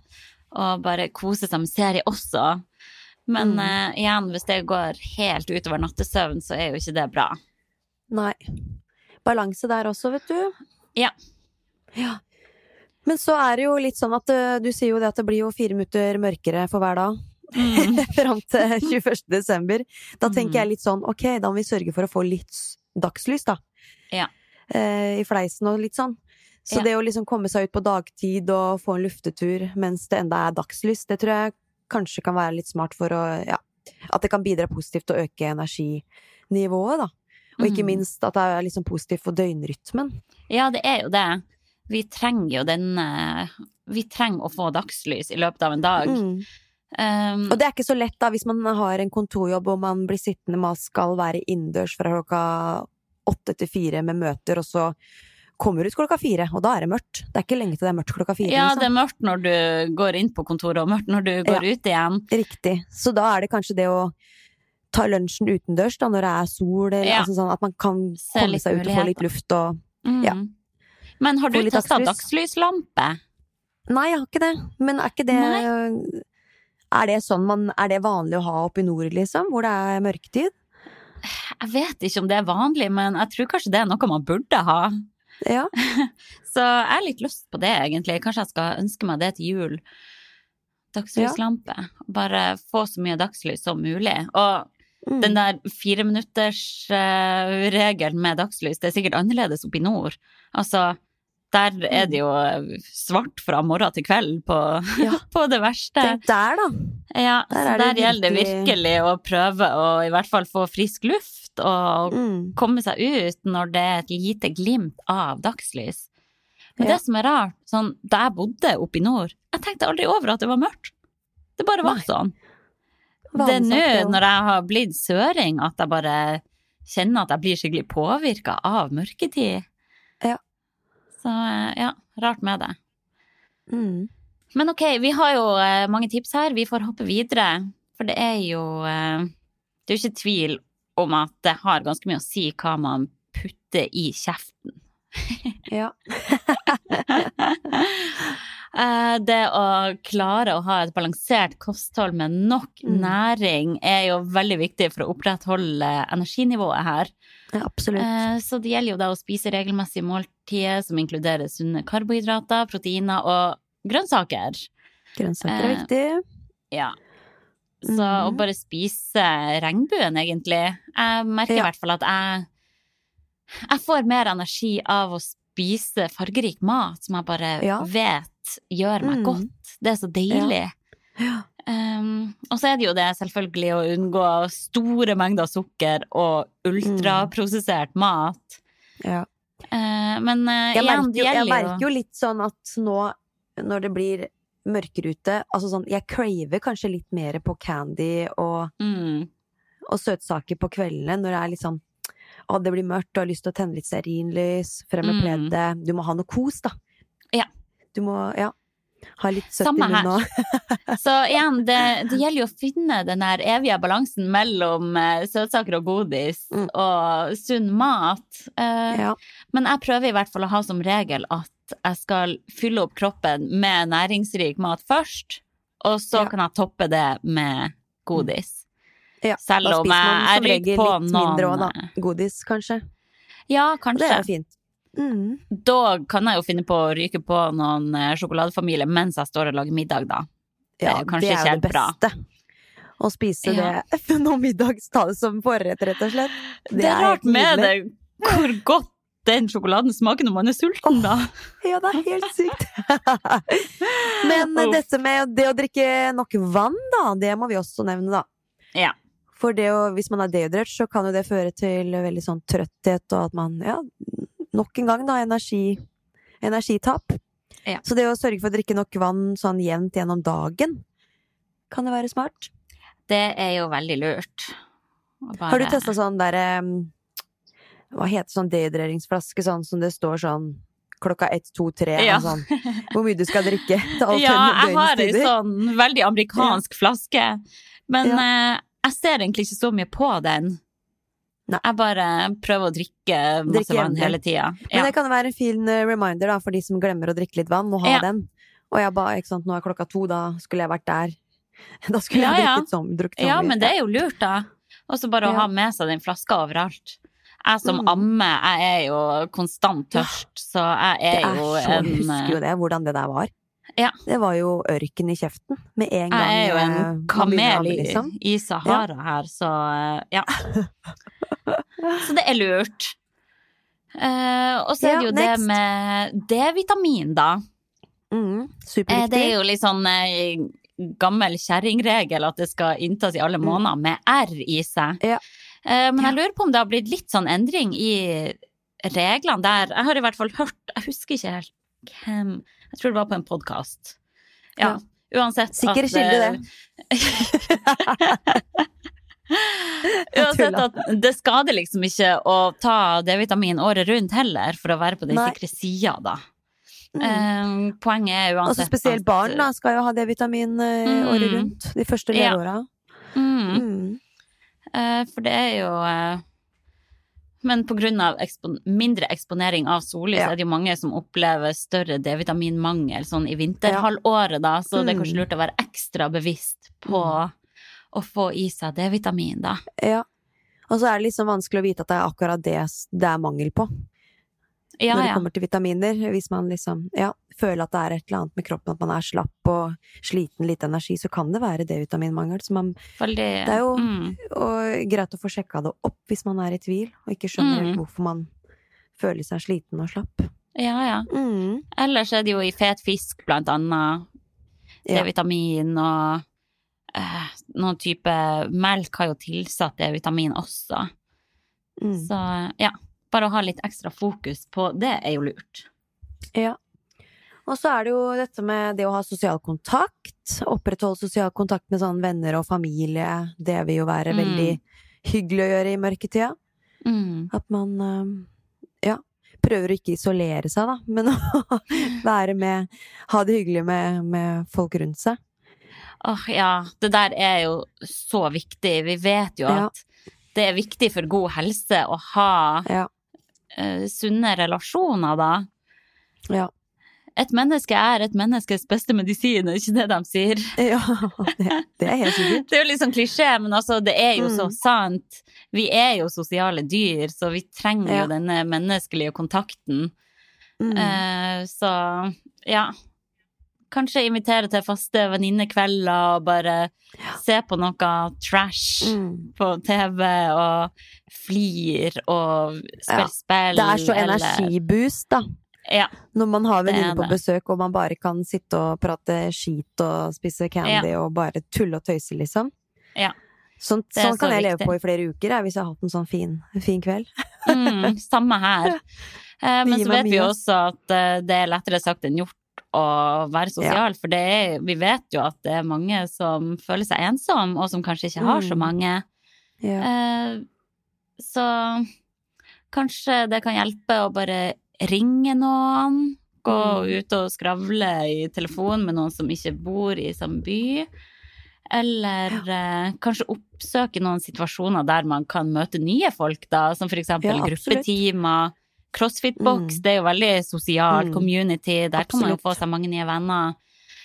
og bare kose seg med serie også. Men Mm. uh, igjen, hvis det går helt utover nattesøvn, så er jo ikke det bra. Nei. Balanse der også, vet du. Ja. Ja. Men så er det jo litt sånn at uh, du sier jo det at det blir jo fire minutter mørkere for hver dag. Mm. Fram til 21. desember. Da tenker Mm. jeg litt sånn, ok, da må vi sørge for å få litt dagslys, da. Ja. Eh, I fleisen og litt sånn. Så Ja. det å liksom komme seg ut på dagtid og få en luftetur mens det enda er dagslys, det tror jeg kanskje kan være litt smart for å, ja, at det kan bidra positivt til å øke energinivået, da. Og ikke Mm. minst at det er liksom positivt for døgnrytmen. Ja, det er jo det. Vi trenger jo denne Vi trenger å få dagslys i løpet av en dag. Mm. Um, Og det er ikke så lett da, hvis man har en kontorjobb og man blir sittende, man skal være innendørs fra klokka åtte til fire med møter, og så kommer ut klokka fire, og da er det mørkt. Det er ikke lenge til det er mørkt klokka fire. Ja, liksom. det er mørkt når du går inn på kontoret, og mørkt når du går ut igjen. Riktig. Så da er det kanskje det å ta lunsjen utendørs da, når det er sol, eller Ja. altså sånn at man kan Se komme seg ut og få litt luft og Mm. Ja. Men har du testa dagslys. dagslyslampe? Nei, jeg har ikke det. Men er ikke det Nei. Er det sånn man Er det vanlig å ha oppe i nord, liksom? Hvor det er mørketid? Jeg vet ikke om det er vanlig, men jeg tror kanskje det er noe man burde ha. Ja. Så jeg har litt lyst på det, egentlig. Kanskje jeg skal ønske meg det til jul. Dagslyslampe. Bare få så mye dagslys som mulig. Og Mm. den der fireminuttersregelen med dagslys, det er sikkert annerledes oppe i nord. Altså, der er det jo svart fra morgen til kveld på, Ja. på det verste. Tenk der, da. Ja, Der så er det gjelder det virkelig å prøve å i hvert fall få frisk luft og Mm. komme seg ut når det er et lite glimt av dagslys. Men Ja. det som er rart, sånn, da jeg bodde oppe i nord, jeg tenkte aldri over at det var mørkt. Det bare var Nei. sånn. Det er nå, når jeg har blitt søring, at jeg bare kjenner at jeg blir skikkelig påvirka av mørketid. Så eh, ja, rart med det. Mm. Men ok, vi har jo eh, mange tips her. Vi får hoppe videre. For det er jo eh, Det er jo ikke tvil om at det har ganske mye å si hva man putter i kjeften. Ja. Det å klare å ha et balansert kosthold med nok Mm. næring er jo veldig viktig for å opprettholde energinivået her. ja, absolutt. Så det gjelder jo da å spise regelmessige måltider som inkluderer sunne karbohydrater, proteiner og grønnsaker. Grønnsaker er eh, viktig. Ja. Så å Mhm. bare spise regnbuen, egentlig. Jeg merker i hvert fall at jeg Jeg får mer energi av å spise fargerik mat som jeg bare Ja. vet gjør meg Mm. godt. Det er så deilig. Ja. Um, og så er det jo det selvfølgelig å unngå store mengder sukker og ultraprosessert mat. Ja. Eh, men eh, Jeg, igjen, merker gjelder jo, jeg merker jo litt sånn at nå, når det blir mørkere ute Altså sånn, jeg craver kanskje litt mer på candy og, mm, og søtsaker på kveldene når det er litt sånn å, det blir mørkt, du har lyst til å tenne litt stearinlys, frem med Mm. pleddet Du må ha noe kos, da. Ja. Du må, ja. Ha litt søtt Samme i munnen. Så igjen, det, det gjelder jo å finne den der evige balansen mellom eh, søtsaker og godis Mm. og sunn mat. Eh, Ja. Men jeg prøver i hvert fall å ha som regel at jeg skal fylle opp kroppen med næringsrik mat først, og så Ja. kan jeg toppe det med godis. Ja, Selv da om spiser man jeg, jeg som regel på litt noen mindre òg, da. Godis, kanskje. Ja, kanskje. Det er fint. Mm. Da kan jeg jo finne på å ryke på noen sjokoladefamilier sjokoladefamilie mens jeg står og lager middag, da. Det er Ja, kanskje det er jo det bra. beste. Å spise Ja. det når middags, ta det som forrett, rett og slett. Det, er rart med det hvor godt den sjokoladen smaker når man er sulten, da. Ja, det er helt sykt. Men Uff. dette med det å drikke nok vann, da, det må vi også nevne, da. Ja. For det å, hvis man er dehydrert, så kan jo det føre til veldig sånn trøtthet, og at man, ja, nok en gang, da, energi, energitap. Ja. Så det å sørge for å drikke nok vann sånn jevnt gjennom dagen, kan det være smart. Det er jo veldig lurt. Bare... Har du testa sånn derre Hva heter sånn dehydreringsflaske, sånn som det står sånn klokka ett, to, tre, Ja. og sånn. Hvor mye du skal drikke til alle Ja, jeg har ei sånn veldig amerikansk flaske. Men eh, jeg ser egentlig ikke så mye på den. Nei. Jeg bare prøver å drikke masse Drikke vann hele tida. Men det kan være en fin eh, reminder da, for de som glemmer å drikke litt vann, å ha Ja. den. Og jeg ba, ikke sant, nå er klokka to, da skulle jeg vært der. Da skulle jeg ja. drukket som, drukket ja, men det er jo lurt, da. Og så bare å ha med seg den flaska overalt. Jeg som Mm. ammer, jeg er jo konstant tørst, så jeg er, er jo så, en jeg husker jo det, hvordan det der var. Ja. Det var jo ørken i kjeften med en gang. Jeg er jo eh, en man kamel i, liksom. i Sahara her, så eh, ja. Så det er lurt. Uh, og så er det jo det med D-vitamin, da. Mm, Eh, superviktig. det er jo litt sånn eh, gammel kjerringregel at det skal inntas i alle måneder med R i seg. Mm. Ja. Men jeg lurer på om det har blitt litt sånn endring i reglene der. Jeg har i hvert fall hørt, jeg husker ikke helt hvem Jeg tror det var på en podkast. Ja. Uansett Sikker at, kilde, det. eh, Uansett at det skader liksom ikke å ta D-vitamin året rundt heller, for å være på den Nei. sikre sida, da. Mm. Eh, poenget er uansett Altså spesielt barn da, skal jo ha D-vitamin eh, Mm. året rundt. De første Ja. leveåra. Mm. Mm. Eh, for det er jo eh, Men av ekspon mindre eksponering av sollys, Ja. er det jo mange som opplever større D-vitaminmangel sånn i vinterhalvåret, da. Så det er kanskje Mm. lurt å være ekstra bevisst på å få i seg D-vitamin, da. Ja. Og så er det liksom vanskelig å vite at det er akkurat det det er mangel på. Ja, når det ja. kommer til vitaminer. Hvis man liksom ja, føler at det er et eller annet med kroppen, at man er slapp og sliten, lite energi, så kan det være D-vitaminmangel. Så man, Veldig det er jo mm. greit å få sjekka det opp hvis man er i tvil, og ikke skjønner Mm. hvorfor man føler seg sliten og slapp. Ja, ja. Mm. Ellers er det jo i fet fisk, blant annet. D-vitamin og eh, noen type melk har jo tilsatt D-vitamin også. Mm. Så ja, bare å ha litt ekstra fokus på det er jo lurt. Ja. Og så er det jo dette med det å ha sosial kontakt. Opprettholde sosial kontakt med sånn venner og familie. Det vil jo være Mm. veldig hyggelig å gjøre i mørketida. Mm. At man øhm, ja, prøver å ikke isolere seg, da, men å være med Ha det hyggelig med, med folk rundt seg. Åh, ja, det der er jo så viktig. Vi vet jo Ja. at det er viktig for god helse å ha Ja. uh, sunne relasjoner, da. Ja. Et menneske er et menneskes beste medisin, er ikke det de sier? ja det, det er helt sikkert. Det er jo litt sånn klisjé, men altså, det er jo så Mm. sant. Vi er jo sosiale dyr, så vi trenger Ja. jo denne menneskelige kontakten. Mm. Uh, så ja. Kanskje invitere til faste venninnekvelder og bare se på noe trash Mm. på TV og flir og Ja. spille spill. Det er så eller- energiboost, da. Ja. Når man har er venninner på besøk, og man bare kan sitte og prate skit og spise candy og bare tulle og tøyse, liksom. Ja. Sånn, sånn kan jeg leve viktig. på i flere uker, jeg, hvis jeg har hatt en sånn fin, fin kveld. Mm, samme her. Eh, men så vet vi jo også at eh, det er lettere sagt enn gjort å være sosial, for det er, vi vet jo at det er mange som føler seg ensom, og som kanskje ikke har så Mm. mange. Ja. Eh, så kanskje det kan hjelpe å bare ringe noen, gå Mm. ut og skravle i telefon med noen som ikke bor i samme by. Eller eh, kanskje oppsøke noen situasjoner der man kan møte nye folk, da, som for eksempel Ja, gruppetimer. Crossfit-boks, Mm. det er jo veldig sosial Mm. community. Der kan man jo få seg mange nye venner.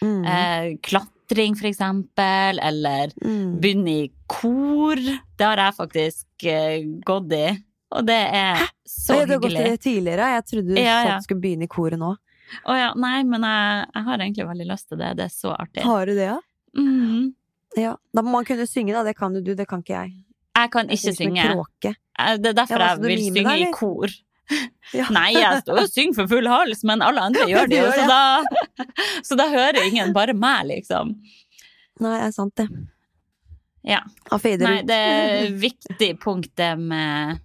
Mm. Eh, klatring, for eksempel, eller Mm. begynne i kor. Det har jeg faktisk eh, gått i, og det er så hyggelig du har gått i det tidligere. Jeg trodde du Ja, ja. skulle begynne i koret nå. Å ja, nei, men jeg, jeg har egentlig veldig lyst til det. Det er så artig. Har du det, ja? Mm. Ja. Da må man kunne synge, da. Det kan jo du, det kan ikke jeg. Jeg kan ikke jeg synge. Eh, Det er derfor men jeg vil synge deg, i kor. Ja. Nei, jeg står og synger for full hals, men alle andre gjør det jo, så da, så da hører ingen bare meg, liksom. Nei, det er sant, det. Ja. Nei, det er viktig punkt det med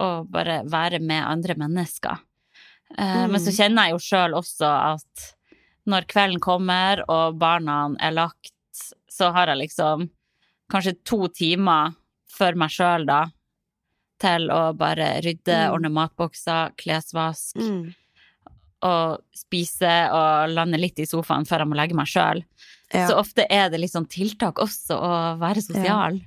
å bare være med andre mennesker. Mm. Men så Mm. kjenner jeg jo sjøl også at når kvelden kommer og barna er lagt, så har jeg liksom kanskje to timer for meg sjøl, da, til å bare rydde, Mm. ordne matbokser, klesvask Mm. og spise og lande litt i sofaen før jeg må legge meg sjøl. Ja. Så ofte er det liksom tiltak også å være sosial.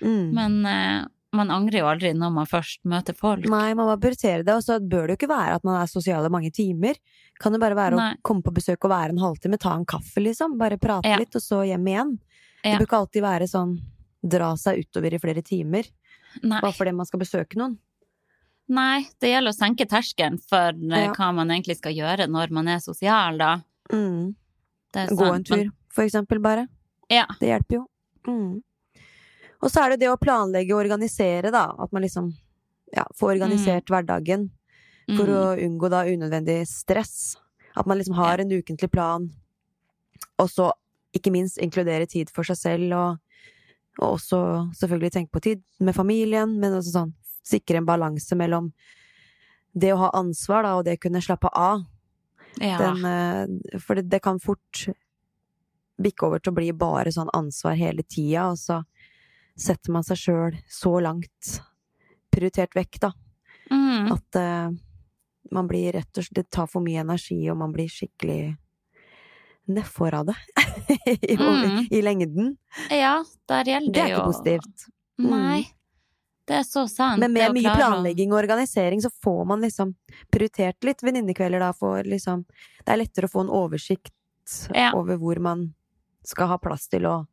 Mm. Men eh, man angrer jo aldri når man først møter folk. Nei, man må prioritere det, og så bør det jo ikke være at man er sosial i mange timer. Kan det bare være Nei. å komme på besøk og være en halvtime, ta en kaffe, liksom. Bare prate Ja. litt, og så hjem igjen. Ja. Det bør ikke alltid være sånn dra seg utover i flere timer, Nei. bare fordi man skal besøke noen. Nei, det gjelder å senke terskelen for eh, Ja. hva man egentlig skal gjøre når man er sosial, da. Mm. Er Gå en tur, for eksempel, bare. Ja. Det hjelper jo. Mm. Og så er det det å planlegge og organisere, da. At man liksom ja, får organisert hverdagen for Mm. å unngå da unødvendig stress. At man liksom har en ukentlig plan, og så ikke minst inkludere tid for seg selv, og, og også selvfølgelig tenke på tid med familien, men også sånn sikre en balanse mellom det å ha ansvar, da, og det å kunne slappe av. ja. Den, eh, for det, det kan fort bikke over til å bli bare sånn ansvar hele tida, og så setter man seg sjøl så langt prioritert vekk, da. Mm. At uh, man blir rett og slett Det tar for mye energi, og man blir skikkelig nedfor av det I, Mm. i lengden. Ja, der gjelder Det er det er ikke positivt. Mm. Nei. Det er så sant. Men med mye planlegging og organisering så får man liksom prioritert litt venninnekvelder da, for liksom Det er lettere å få en oversikt Ja. over hvor man skal ha plass til å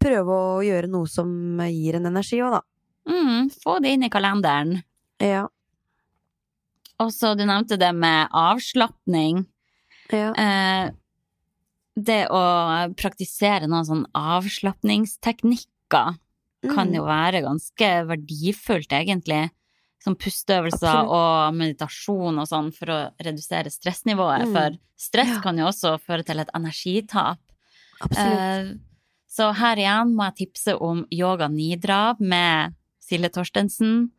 prøve å gjøre noe som gir en energi òg, da. Mm, få det inn i kalenderen. Ja. Og så du nevnte det med avslapning. ja. Eh, det å praktisere noen sånn avslapningsteknikker kan Mm. jo være ganske verdifullt, egentlig. Som pusteøvelser Absolutt. og meditasjon og sånn for å redusere stressnivået. Mm. For stress Ja. kan jo også føre til et energitap. Absolutt. Eh, så her igjen må jeg tipse om Yoga Nidra med Silje Torstensen.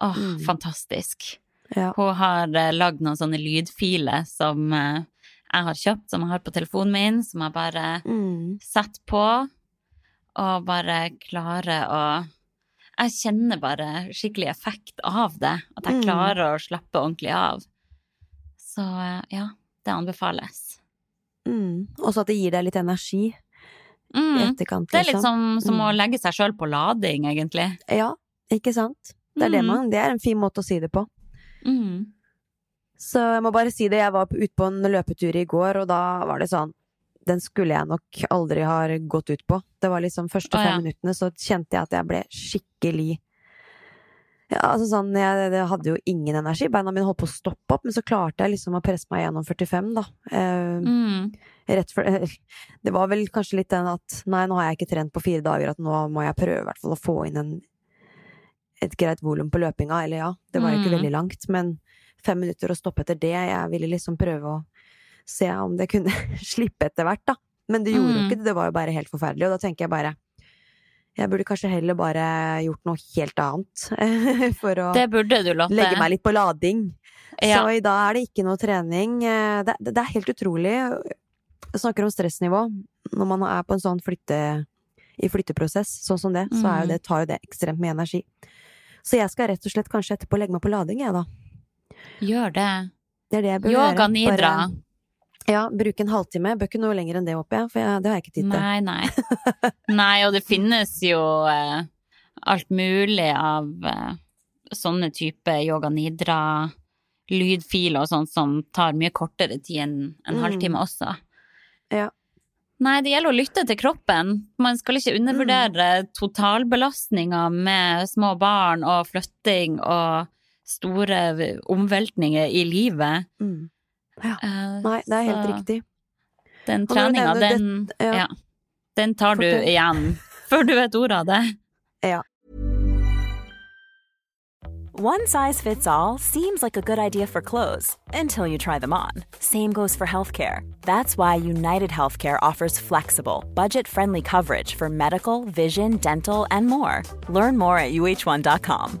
Åh, Mm. fantastisk. ja. Hun har uh, lagd noen sånne lydfiler som eh, jeg har kjøpt, som jeg har på telefonen min, som jeg bare Mm. setter på, og bare klarer å Jeg kjenner bare skikkelig effekt av det. At jeg Mm. klarer å slappe ordentlig av. Så eh, ja, det anbefales. Mm. Også at det gir deg litt energi i Mm. etterkant, Det er litt liksom. som, som å Mm. legge seg sjøl på lading, egentlig. Ja, ikke sant? Det er, det, Mm. man, det er en fin måte å si det på. Mm. Så jeg må bare si det, jeg var ute på en løpetur i går, og da var det sånn Den skulle jeg nok aldri ha gått ut på. Det var liksom første fem fem ja. minuttene, så kjente jeg at jeg ble skikkelig ja, altså sånn, jeg, jeg hadde jo ingen energi. Beina mine holdt på å stoppe opp, men så klarte jeg liksom å presse meg gjennom 45, da. Eh, Mm. rett for, det var vel kanskje litt den at nei, nå har jeg ikke trent på fire dager, at nå må jeg prøve i hvert fall å få inn en, et greit volum på løpinga. Eller ja, det var jo ikke Mm. veldig langt, men fem minutter og stoppe etter det. Jeg ville liksom prøve å se om det kunne slippe etter hvert, da. Men det gjorde jo Mm. ikke det, det var jo bare helt forferdelig. Og da tenker jeg bare jeg burde kanskje heller bare gjort noe helt annet for å legge meg litt på lading. Ja. Så i dag er det ikke noe trening. Eh, Det, det, det er helt utrolig. Jeg snakker om stressnivå. Når man er på en sånn flytte, i flytteprosess, sånn som det, så jo Mm. det, tar jo det ekstremt mye energi. Så jeg skal rett og slett kanskje etterpå legge meg på lading, jeg, da. Gjør det. Det er det jeg bør Yoga gjøre. nidra. Bare, ja, bruke en halvtime. Bør ikke noe lenger enn det, håper jeg, for jeg, det har jeg ikke tid til. Nei, nei. Nei, og det finnes jo eh, alt mulig av eh, sånne type yoga nidra lydfiler og sånt som tar mye kortere tid enn en Mm. halvtime også. Ja. Nei, det gjelder å lytte til kroppen. Man skal ikke undervurdere Mm. totalbelastninga med små barn og flytting og store omveltninger i livet. Mm. Eh, Nei, det er helt så- riktig. Den treninga, den, ja. ja, den tar du Fortell. igjen før du vet ordet av det. Ja. One size fits all seems like a good idea for clothes until you try them on. Same goes for healthcare. That's why United Healthcare offers flexible, budget friendly coverage for medical, vision, dental, and more. Learn more at uh1.com.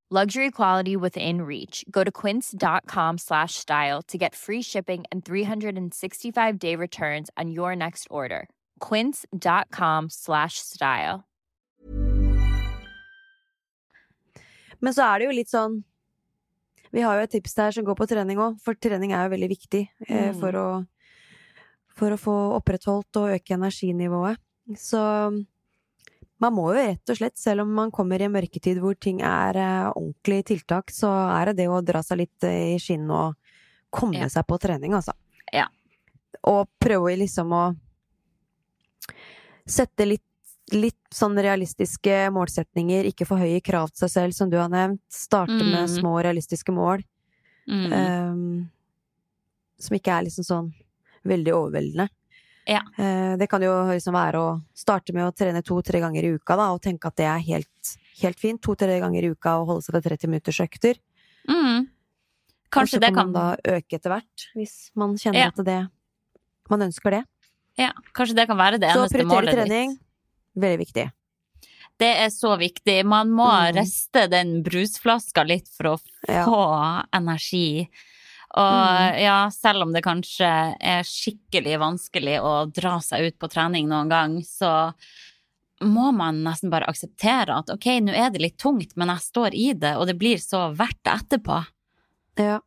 Luxury quality within reach. Go to quince.com slash style to get free shipping and 365 day returns on your next order. Quince.com slash style. Men så er det jo litt sånn Vi har jo et tips der som går på trening òg, for trening er jo veldig viktig eh, Mm. for, å, for å få opprettholdt og øke energinivået. Så man må jo rett og slett, selv om man kommer i en mørketid hvor ting er eh, ordentlig tiltak, så er det det å dra seg litt eh, i skinnet og komme Ja. seg på trening, altså. Ja. Og prøve liksom å sette litt litt sånn realistiske målsetninger, ikke for høye krav til seg selv, som du har nevnt. Starte med Mm. små, realistiske mål. Mm. Um, som ikke er liksom sånn veldig overveldende. Ja. Eh, det kan jo liksom være å starte med å trene to-tre ganger i uka, da, og tenke at det er helt, helt fint. To-tre ganger i uka og holde seg til 30 minutters økter. Mm. Kanskje så det kan kan man da øke etter hvert, hvis man kjenner Ja. at det man ønsker det. Ja, kanskje det kan være det Så eneste prioritere målet trening, ditt. veldig viktig. Det er så viktig. Man må Mm. riste den brusflaska litt for å Ja. få energi. Og Mm. ja, selv om det kanskje er skikkelig vanskelig å dra seg ut på trening noen gang, så må man nesten bare akseptere at ok, nå er det litt tungt, men jeg står i det, og det blir så verdt det etterpå. Ja.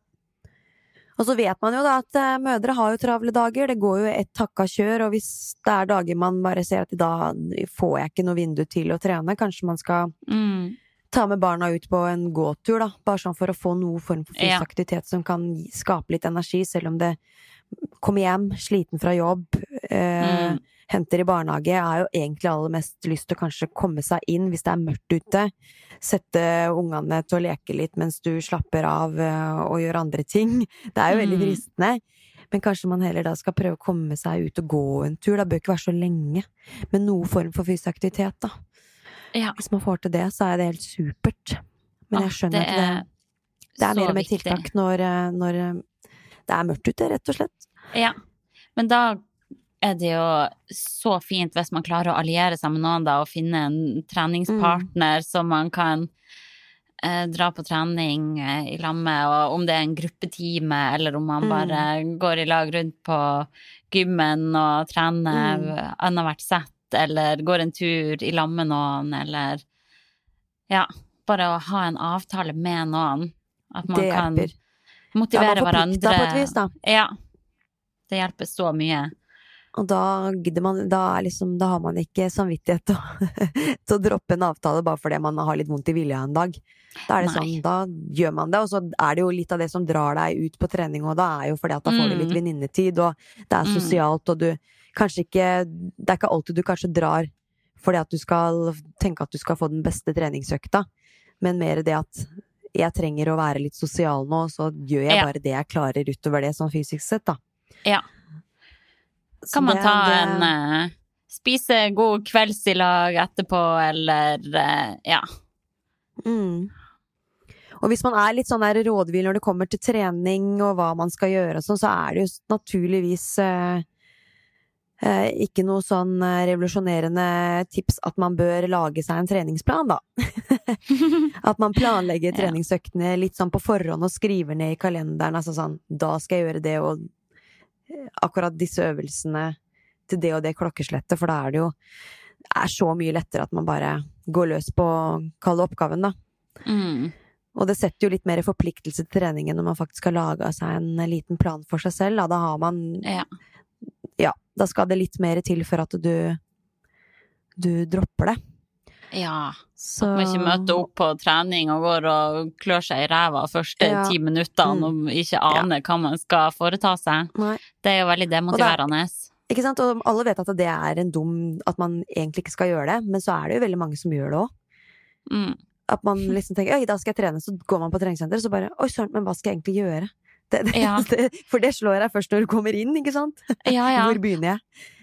Og så vet man jo da at eh, mødre har jo travle dager, det går jo et takka kjør, og hvis det er dager man bare ser at da får jeg ikke noe vindu til å trene, kanskje man skal Mm. Ta med barna ut på en gåtur, da, bare sånn for å få noe form for fysisk Ja. aktivitet som kan skape litt energi, selv om det kommer hjem, sliten fra jobb, eh, Mm. henter i barnehage, har jo egentlig aller mest lyst til å kanskje komme seg inn hvis det er mørkt ute. Sette ungene til å leke litt mens du slapper av eh, og gjør andre ting. Det er jo veldig Mm. Men kanskje man heller da skal prøve å komme seg ut og gå en tur. Det bør ikke være så lenge. Men noe form for fysisk aktivitet, da. Ja. Hvis man får til det, så er det helt supert. Men jeg skjønner at det, det er mer og mer tiltak når, når eh, det er mørkt ute, rett og slett. Ja, men da er det jo så fint hvis man klarer å alliere seg med noen da, og finne en treningspartner som man kan eh, dra på trening eh, i lag med, og om det er en gruppetime, eller om man Mm. bare går i lag rundt på gymmen og trener Mm. annethvert sett, eller går en tur i lag med noen, eller ja, bare å ha en avtale med noen. At man Det kan hjelper. Er motivere forplikta hverandre. på et vis, da. Ja. Det hjelper så mye. Og da gidder man Da, liksom, da har man ikke samvittighet til å, droppe en avtale bare fordi man har litt vondt i vilja en dag. Da er det Nei. sånn, da gjør man det, og så er det jo litt av det som drar deg ut på trening, og da er jo fordi at da får du litt Mm. venninnetid, og det er Mm. sosialt, og du kanskje ikke Det er ikke alltid du kanskje drar fordi at du skal tenke at du skal få den beste treningsøkta, men mer det at jeg trenger å være litt sosial nå, så gjør jeg bare det jeg klarer utover det, sånn fysisk sett, da. Ja. Kan man det- ta det- en eh, Spise god kvelds i lag etterpå, eller eh, ja. Mm. Og hvis man er litt sånn rådvill når det kommer til trening og hva man skal gjøre og sånn, så er det jo naturligvis eh, ikke noe sånn eh, revolusjonerende tips at man bør lage seg en treningsplan, da. at man planlegger treningsøktene litt sånn på forhånd og skriver ned i kalenderen, altså sånn da skal jeg gjøre det og eh, akkurat disse øvelsene til det og det klokkeslettet, for da er det jo det er så mye lettere at man bare går løs på å kalle oppgaven, da. Mm. Og det setter jo litt mer forpliktelse til treningen når man faktisk har laga seg en liten plan for seg selv. Da, da har man Ja. Ja, da skal det litt mer til for at du du dropper det. ja. Så At man ikke møter opp på trening og går og klør seg i ræva første Ja. ti minuttene Mm. og ikke aner hva man skal foreta seg. Nei. Det er jo veldig demotiverende. Ikke sant? Og alle vet at det er en dum At man egentlig ikke skal gjøre det, men så er det jo veldig mange som gjør det òg. Mm. At man liksom tenker oi, da skal jeg trene, så går man på treningssenter, så bare oi søren, men hva skal jeg egentlig gjøre? Det, det, Ja. det, for det slår jeg først når du kommer inn, ikke sant? Ja, ja. Hvor begynner jeg?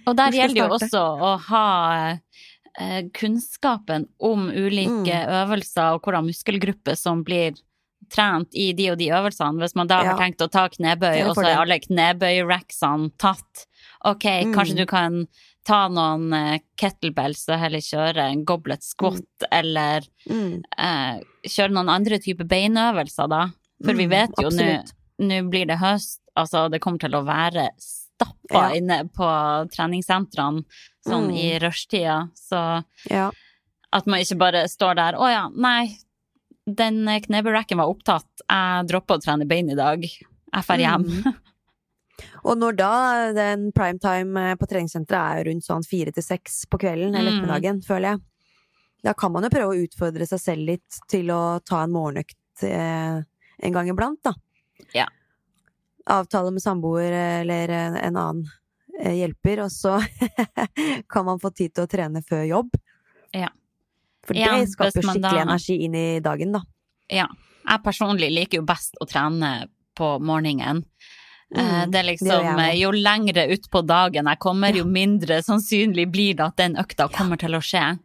Og der gjelder det jo også å ha eh, kunnskapen om ulike Mm. øvelser og hvordan muskelgrupper som blir trent i de og de øvelsene. Hvis man da har tenkt å ta knebøy, og så er alle knebøy-racksene tatt. Ok, Mm. kanskje du kan ta noen eh, kettlebells og heller kjøre en goblet squat, eller Mm. eh, kjøre noen andre typer beinøvelser, da. For vi Mm, vet jo nå. Nå blir det høst, altså det kommer til å være stappa Ja. inne på treningssentrene sånn Mm. i rushtida. Så Ja. at man ikke bare står der 'Å ja, nei, den kneberacken var opptatt. Jeg dropper å trene bein i dag. Jeg drar hjem. Mm. Og når da den primetime på treningssenteret er rundt sånn fire til seks på kvelden eller Mm. føler jeg, da kan man jo prøve å utfordre seg selv litt til å ta en morgenøkt eh, en gang iblant, da. Ja. Avtale med samboer eller en, en annen eh, hjelper, og så kan man få tid til å trene før jobb. Ja. For Ja, det skaper jo man skikkelig da- energi inn i dagen, da. Ja. Jeg personlig liker jo best å trene på morgenen. Eh, Mm, Det er liksom, eh, Jo lengre utpå dagen jeg kommer, jo mindre sannsynlig blir det at den økta kommer til å skje.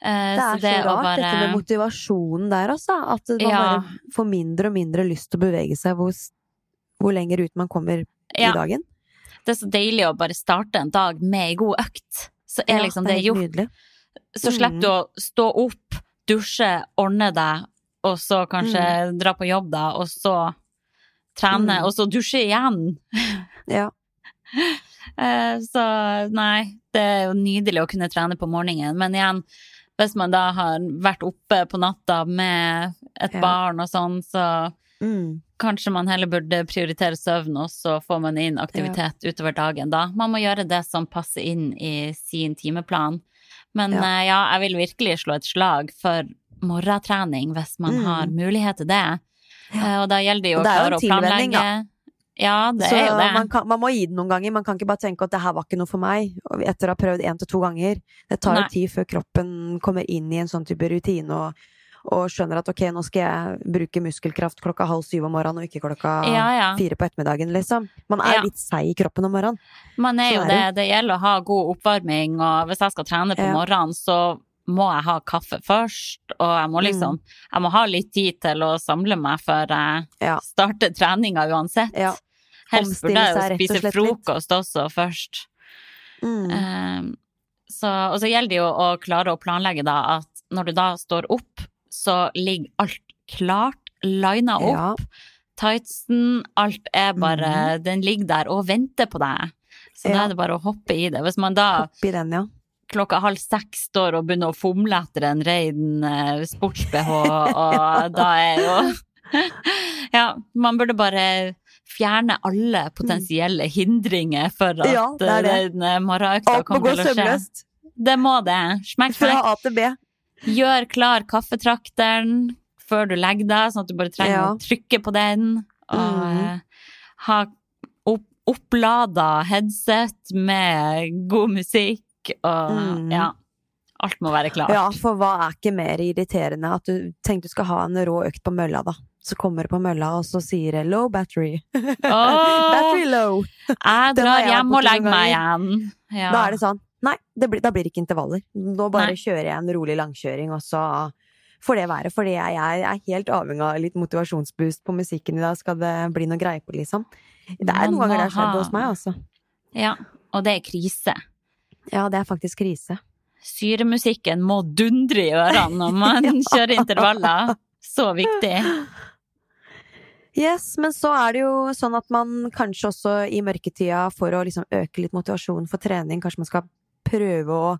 Eh, Det er så, det så rart, bare- dette med motivasjonen der, altså. At man Ja. bare får mindre og mindre lyst til å bevege seg hvor, hvor lenger ut man kommer Ja. i dagen. Det er så deilig å bare starte en dag med ei god økt. Så er liksom det det er gjort. nydelig. Så Mm. slipper du å stå opp, dusje, ordne deg, og så kanskje dra på jobb, da, og så trene, Mm. og så dusje igjen. Ja. Eh, Så nei, det er jo nydelig å kunne trene på morgenen. Men igjen, hvis man da har vært oppe på natta med et Ja. barn og sånn, så Mm. kanskje man heller burde prioritere søvn, og så får man inn aktivitet utover dagen da. Man må gjøre det som passer inn i sin timeplan. Men Ja. eh, ja, jeg vil virkelig slå et slag for morgentrening hvis man Mm. har mulighet til det. Eh, Og da gjelder det jo å klare å planlegge. da. Ja, det Så er jo det. Man, kan, man må gi det noen ganger. Man kan ikke bare tenke at det her var ikke noe for meg, etter å ha prøvd én til to ganger. Det tar jo tid før kroppen kommer inn i en sånn type rutine og, og skjønner at ok, nå skal jeg bruke muskelkraft klokka halv syv om morgenen og ikke klokka Ja, ja. fire på ettermiddagen, liksom. Man er Ja. litt seig i kroppen om morgenen. Man er jo det. Det gjelder å ha god oppvarming, og hvis jeg skal trene på Ja. morgenen, så må jeg ha kaffe først, og jeg må liksom Jeg må ha litt tid til å samle meg før jeg Ja. starter treninga uansett. Ja. Helst burde jeg jo spise litt. frokost også først. Mm. Um, så, og så gjelder det jo å klare å planlegge da at når du da står opp, så ligger alt klart, lina Ja. opp. Tightsen, alt er bare Den ligger der og venter på deg. Så da Mhm. Er det bare å hoppe i det. Hvis man da den, ja. klokka halv seks står og begynner å fomle etter en rein eh, sports-BH, og da er jo Ja, man burde bare fjerne alle potensielle hindringer for at Ja, det det. eh, den må kommer til å skje. sømløst. Det må det. Smekk, Fra. A til B. Gjør klar kaffetrakteren før du legger deg, sånn at du bare trenger Ja. å trykke på den. Og Mhm. eh, ha opp, opplada headset med god musikk og mm. ja. Alt må være klart. Ja, for hva er ikke mer irriterende at du tenker du skal ha en rå økt på mølla, da. Så kommer det på mølla, og så sier det 'low battery'. battery low. Jeg drar hjem og legger meg igjen. Ja. Da er det sånn Nei, det blir, da blir det ikke intervaller. Nå bare Nei. kjører jeg en rolig langkjøring, og så får det være. Fordi jeg, jeg er helt avhengig av litt motivasjonsboost på musikken i dag, skal det bli noe greie på, liksom. Det er noen ganger det har skjedd hos meg, altså. ja. Og det er krise. Ja, det er faktisk krise. Syremusikken må dundre i ørene når man kjører intervaller. Så viktig. Yes, men så er det jo sånn at man kanskje også i mørketida, for å liksom øke litt motivasjon for trening, kanskje man skal prøve å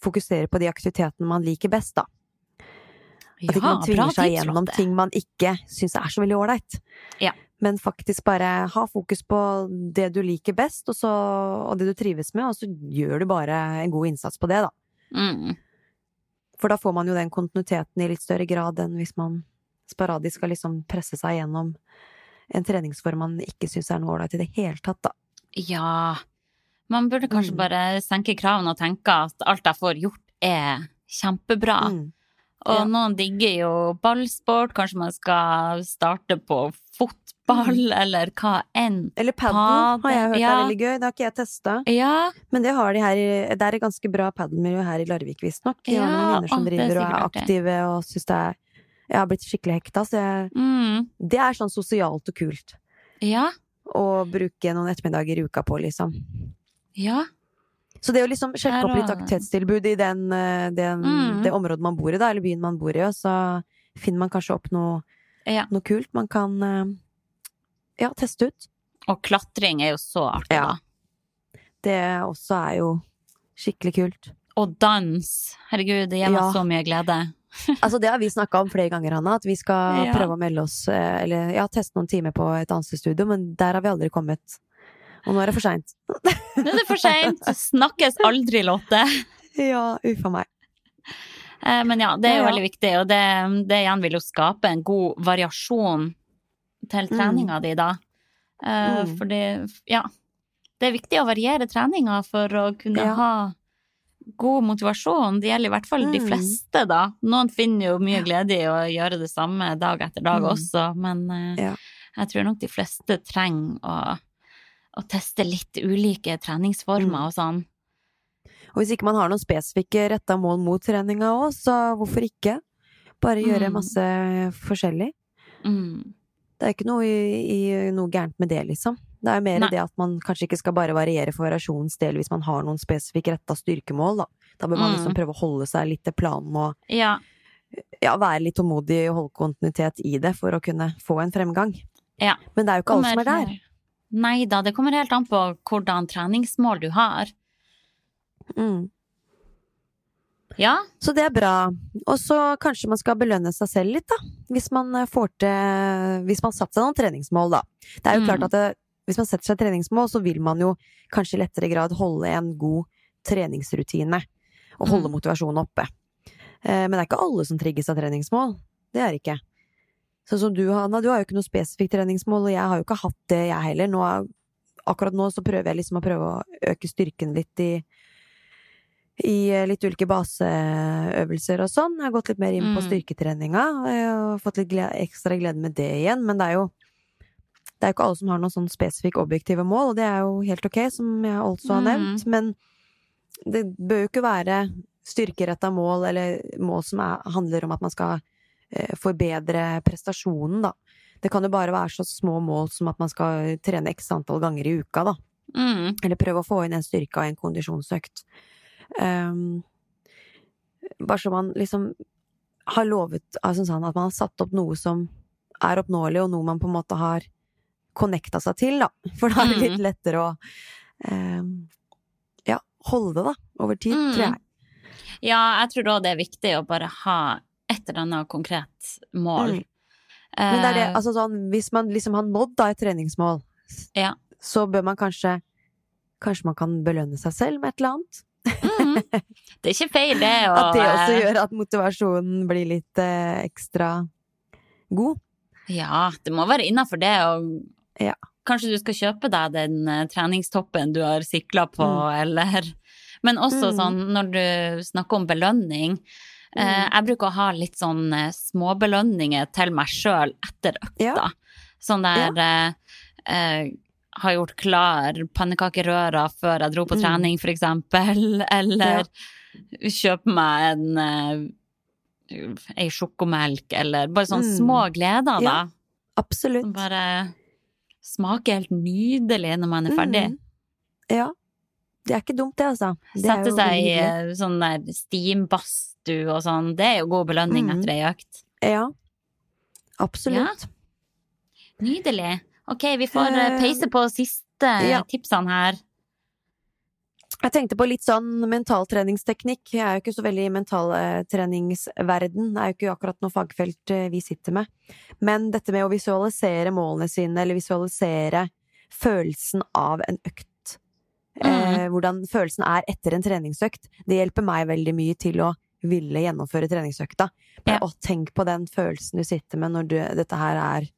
fokusere på de aktivitetene man liker best, da. At ikke man tvinger seg gjennom ting man ikke syns er så veldig ålreit. Ja. Men faktisk bare ha fokus på det du liker best, og, så, og det du trives med, og så gjør du bare en god innsats på det, da. Mm. For da får man jo den kontinuiteten i litt større grad enn hvis man sporadisk skal liksom presse seg gjennom en treningsform man ikke syns er noe ålreit i det hele tatt, da. Ja. Man burde kanskje Mm. bare senke kravene og tenke at alt jeg får gjort, er kjempebra. Mm. Og Ja. noen digger jo ballsport, kanskje man skal starte på fotball, eller hva enn. Eller padel har jeg hørt ja. er veldig gøy. Det har ikke jeg testa. Ja, Men det har de her Det er et ganske bra padelmiljø her i Larvik, visstnok. Har Ja, noen venner som er driver og er aktive og syns det er Jeg har blitt skikkelig hekta, så jeg, mm. det er sånn sosialt og kult ja, å bruke noen ettermiddager i uka på, liksom. ja. Så det å liksom sjekke opp litt aktivitetstilbud i den, eh, den, Mm. det området man bor i, da, eller byen man bor i, og så finner man kanskje opp noe, Ja. noe kult man kan eh, ja, teste ut. Og klatring er jo så artig, Ja. da. Det også er jo skikkelig kult. Og dans. Herregud, det gir meg Ja. så mye glede. Altså, det har vi snakka om flere ganger, Hanna, at vi skal Ja. prøve å melde oss, eh, eller ja, teste noen timer på et dansestudio, men der har vi aldri kommet. Og nå er det for seint. Nå er det for seint. Snakkes aldri, Lotte. Ja, uffa meg. Eh, Men ja, det er jo Ja, ja. veldig viktig, og det, det igjen vil jo skape en god variasjon til treninga di, da. Eh, Mm. Fordi, ja, det er viktig å variere treninga for å kunne Ja. ha god motivasjon. Det gjelder i hvert fall de Mm. fleste, da. Noen finner jo mye glede i å gjøre det samme dag etter dag Mm. også, men eh, Ja. jeg tror nok de fleste trenger å, å teste litt ulike treningsformer Mm. og sånn. Og hvis ikke man har noen spesifikke retta mål mot treninga òg, så hvorfor ikke? Bare gjøre Mm. masse forskjellig. Mm. Det er ikke noe, i, i, noe gærent med det, liksom. Det er mer Nei. det at man kanskje ikke skal bare variere for variasjonens del hvis man har noen spesifikk retta styrkemål, da. Da bør man Mm. liksom prøve å holde seg litt til planen og Ja. ja, være litt tålmodig og holde kontinuitet i det for å kunne få en fremgang. Ja. Men det er jo ikke alle som er der. Nei da, det kommer helt an på hvordan treningsmål du har. Mm. Ja. Så det er bra. Og så kanskje man skal belønne seg selv litt, da. Hvis man eh, får til Hvis man satt seg noen treningsmål, da. Det er jo Mm. klart at det, hvis man setter seg treningsmål, så vil man jo kanskje i lettere grad holde en god treningsrutine. Og holde Mm. motivasjonen oppe. Eh, Men det er ikke alle som trigges av treningsmål. Det er det ikke. Sånn som du, Hanna, du har jo ikke noe spesifikt treningsmål, og jeg har jo ikke hatt det, jeg heller. Nå, akkurat nå så prøver jeg liksom å prøve å øke styrken litt i i eh, litt ulike baseøvelser og sånn. Jeg har gått litt mer inn på Mm. styrketreninga og fått litt glede, ekstra glede med det igjen. Men det er jo det er ikke alle som har noen sånn spesifikke objektive mål, og det er jo helt ok, som jeg også har Mm. nevnt. Men det bør jo ikke være styrkeretta mål eller mål som er, handler om at man skal eh, forbedre prestasjonen, da. Det kan jo bare være så små mål som at man skal trene x antall ganger i uka, da. Mm. Eller prøve å få inn en styrke av en kondisjonsøkt. Um, bare så man liksom har lovet altså sånn at man har satt opp noe som er oppnåelig, og noe man på en måte har connecta seg til, da. For da er det litt lettere å um, ja, holde, da, over tid, Mm. tror jeg. Ja, jeg tror òg det er viktig å bare ha et eller annet konkret mål. Mm. Men det er det, Eh, altså sånn, hvis man liksom har nådd da et treningsmål, Ja. så bør man kanskje Kanskje man kan belønne seg selv med et eller annet? Mhm. Det er ikke feil, det. Og, At det også eh, gjør at motivasjonen blir litt eh, ekstra god. Ja, det må være innafor det. Og Ja. kanskje du skal kjøpe deg den eh, treningstoppen du har sikla på, Mm. eller Men også Mm. sånn når du snakker om belønning. Eh, Mm. jeg bruker å ha litt sånn eh, småbelønninger til meg sjøl etter økta. Ja. Sånn der ja. eh, har gjort klar pannekakerøra før jeg dro på Mm. trening, for eksempel. Eller kjøpe meg en eh, ei sjokomelk, eller bare sånne Mm. små gleder, da. Ja, Absolutt. Bare smaker helt nydelig når man er ferdig. Mm. Ja. Det er ikke dumt, det, altså. Det Sette seg i eh, sånn der steambadstue og sånn, det er jo god belønning Mm. etter ei økt. Ja. Absolutt. Nydelig. Ok, vi får eh, Eh, peise på siste ja. tipsene her. Jeg tenkte på litt sånn mentaltreningsteknikk. Jeg er jo ikke så veldig i mentaltreningsverden. Det er jo ikke akkurat noe fagfelt eh, vi sitter med. Men dette med å visualisere målene sine, eller visualisere følelsen av en økt. Eh, hvordan følelsen er etter en treningsøkt. Det hjelper meg veldig mye til å ville gjennomføre treningsøkta. Ja. Og tenk på den følelsen du sitter med når du, dette her er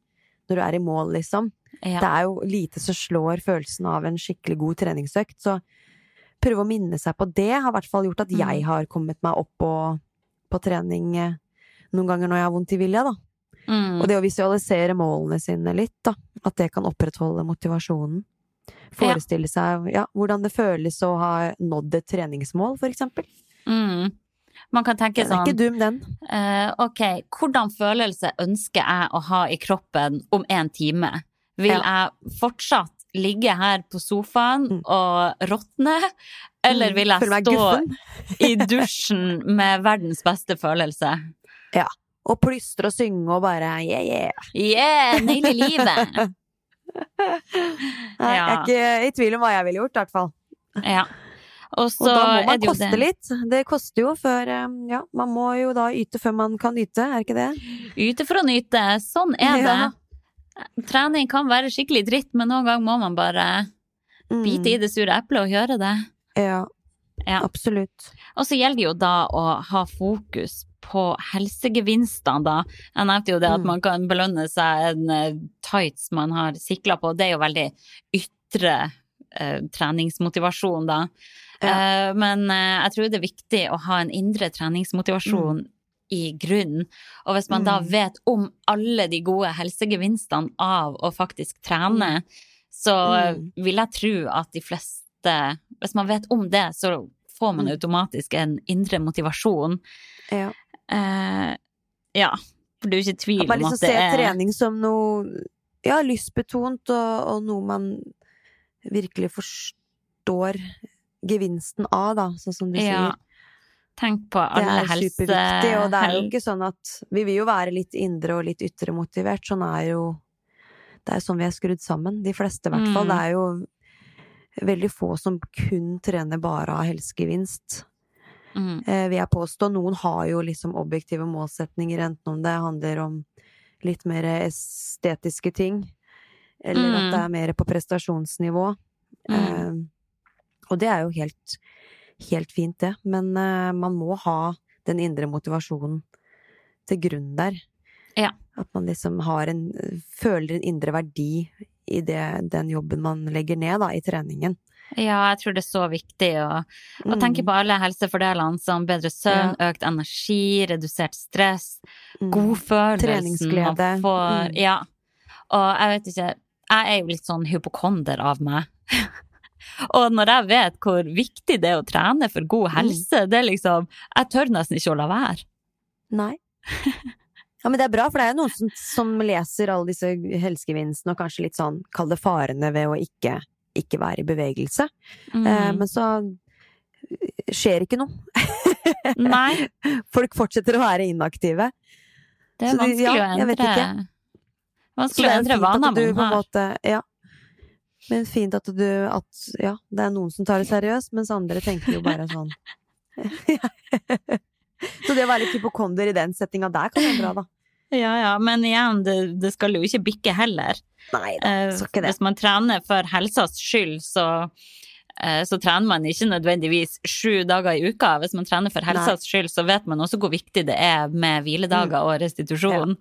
Når du er i mål, liksom. Ja. Det er jo lite som slår følelsen av en skikkelig god treningsøkt, så prøve å minne seg på det har i hvert fall gjort at jeg Mm. har kommet meg opp på, på trening eh, noen ganger når jeg har vondt i vilja, da. Mm. Og det å visualisere målene sine litt, da. At det kan opprettholde motivasjonen. Forestille seg ja, hvordan det føles å ha nådd et treningsmål, for eksempel. Mm. Man kan tenke Den er sånn ikke dum, den. Uh, Ok, hvordan følelse ønsker jeg å ha i kroppen om en time? Vil jeg fortsatt ligge her på sofaen Mm. og råtne? Eller Mm, vil jeg stå i dusjen med verdens beste følelse? Ja. Og plystre og synge og bare yeah, yeah. Yeah, naile livet! Nei, Jeg er ikke i tvil om hva jeg ville gjort, i hvert fall. Ja. Og så Og da må man koste det. litt. Det koster jo før eh, Ja, man må jo da yte før man kan nyte, er ikke det? Yte for å nyte. Sånn er det. Trening kan være skikkelig dritt, men noen ganger må man bare Mm. bite i det sure eplet og gjøre det. Ja, Ja. absolutt. Og så gjelder det jo da å ha fokus på helsegevinstene, da. Jeg nevnte jo det at Mm. man kan belønne seg en eh, tights man har sikla på. Det er jo veldig ytre eh, treningsmotivasjon, da. Eh, men eh, jeg tror det er viktig å ha en indre treningsmotivasjon i grunnen. Og hvis man da Mm. vet om alle de gode helsegevinstene av å faktisk trene, så eh, Mm. vil jeg tro at de fleste Hvis man vet om det, så får man Mm. automatisk en indre motivasjon. Ja. Eh, ja, for det er ikke tvil At man om liksom at det se er trening som noe ja, lystbetont, og, og noe man virkelig forstår gevinsten av, da, sånn som du Ja, sier. Tenk på Det er helse... superviktig, og det er jo ikke sånn at Vi vil jo være litt indre og litt ytre motivert, sånn er jo Det er sånn vi er skrudd sammen, de fleste i hvert fall. Mm. Det er jo veldig få som kun trener bare av helsegevinst. Mm. Eh, vil jeg påstå. Noen har jo liksom objektive målsetninger, enten om det handler om litt mer estetiske ting, eller Mm. at det er mer på prestasjonsnivå. Mm. Eh, og det er jo helt, helt fint, det. Men uh, man må ha den indre motivasjonen til grunn der. Ja. At man liksom har en Føler en indre verdi i det, den jobben man legger ned, da, i treningen. Ja, jeg tror det er så viktig å, å tenke Mm. på alle helsefordelene som bedre søvn, økt energi, redusert stress, Mm. godfølelsen Treningsglede. får. Mm. Ja. Og jeg vet ikke, jeg er jo litt sånn hypokonder av meg. Og når jeg vet hvor viktig det er å trene for god Mm. helse, det er liksom Jeg tør nesten ikke å la være. Nei. Ja, men det er bra, for det er jo noen som, som leser alle disse helsegevinstene og kanskje litt sånn, kall det farene ved å ikke, ikke være i bevegelse. Mm. Eh, men så skjer ikke noe. Nei, Folk fortsetter å være inaktive. det er Så de- vanskelig ja, å endre Vanskelig å endre vaner man har. måte Ja. Men fint at du at ja, det er noen som tar det seriøst, mens andre tenker jo bare sånn Så det å være litt hypokonder i den settinga der kan være bra, da. Ja, ja, men igjen, det, det skal jo ikke bikke heller. Nei da, Eh, skal ikke det. Hvis man trener for helsas skyld, så, eh, så trener man ikke nødvendigvis sju dager i uka. Hvis man trener for helsas skyld, så vet man også hvor viktig det er med hviledager og restitusjon.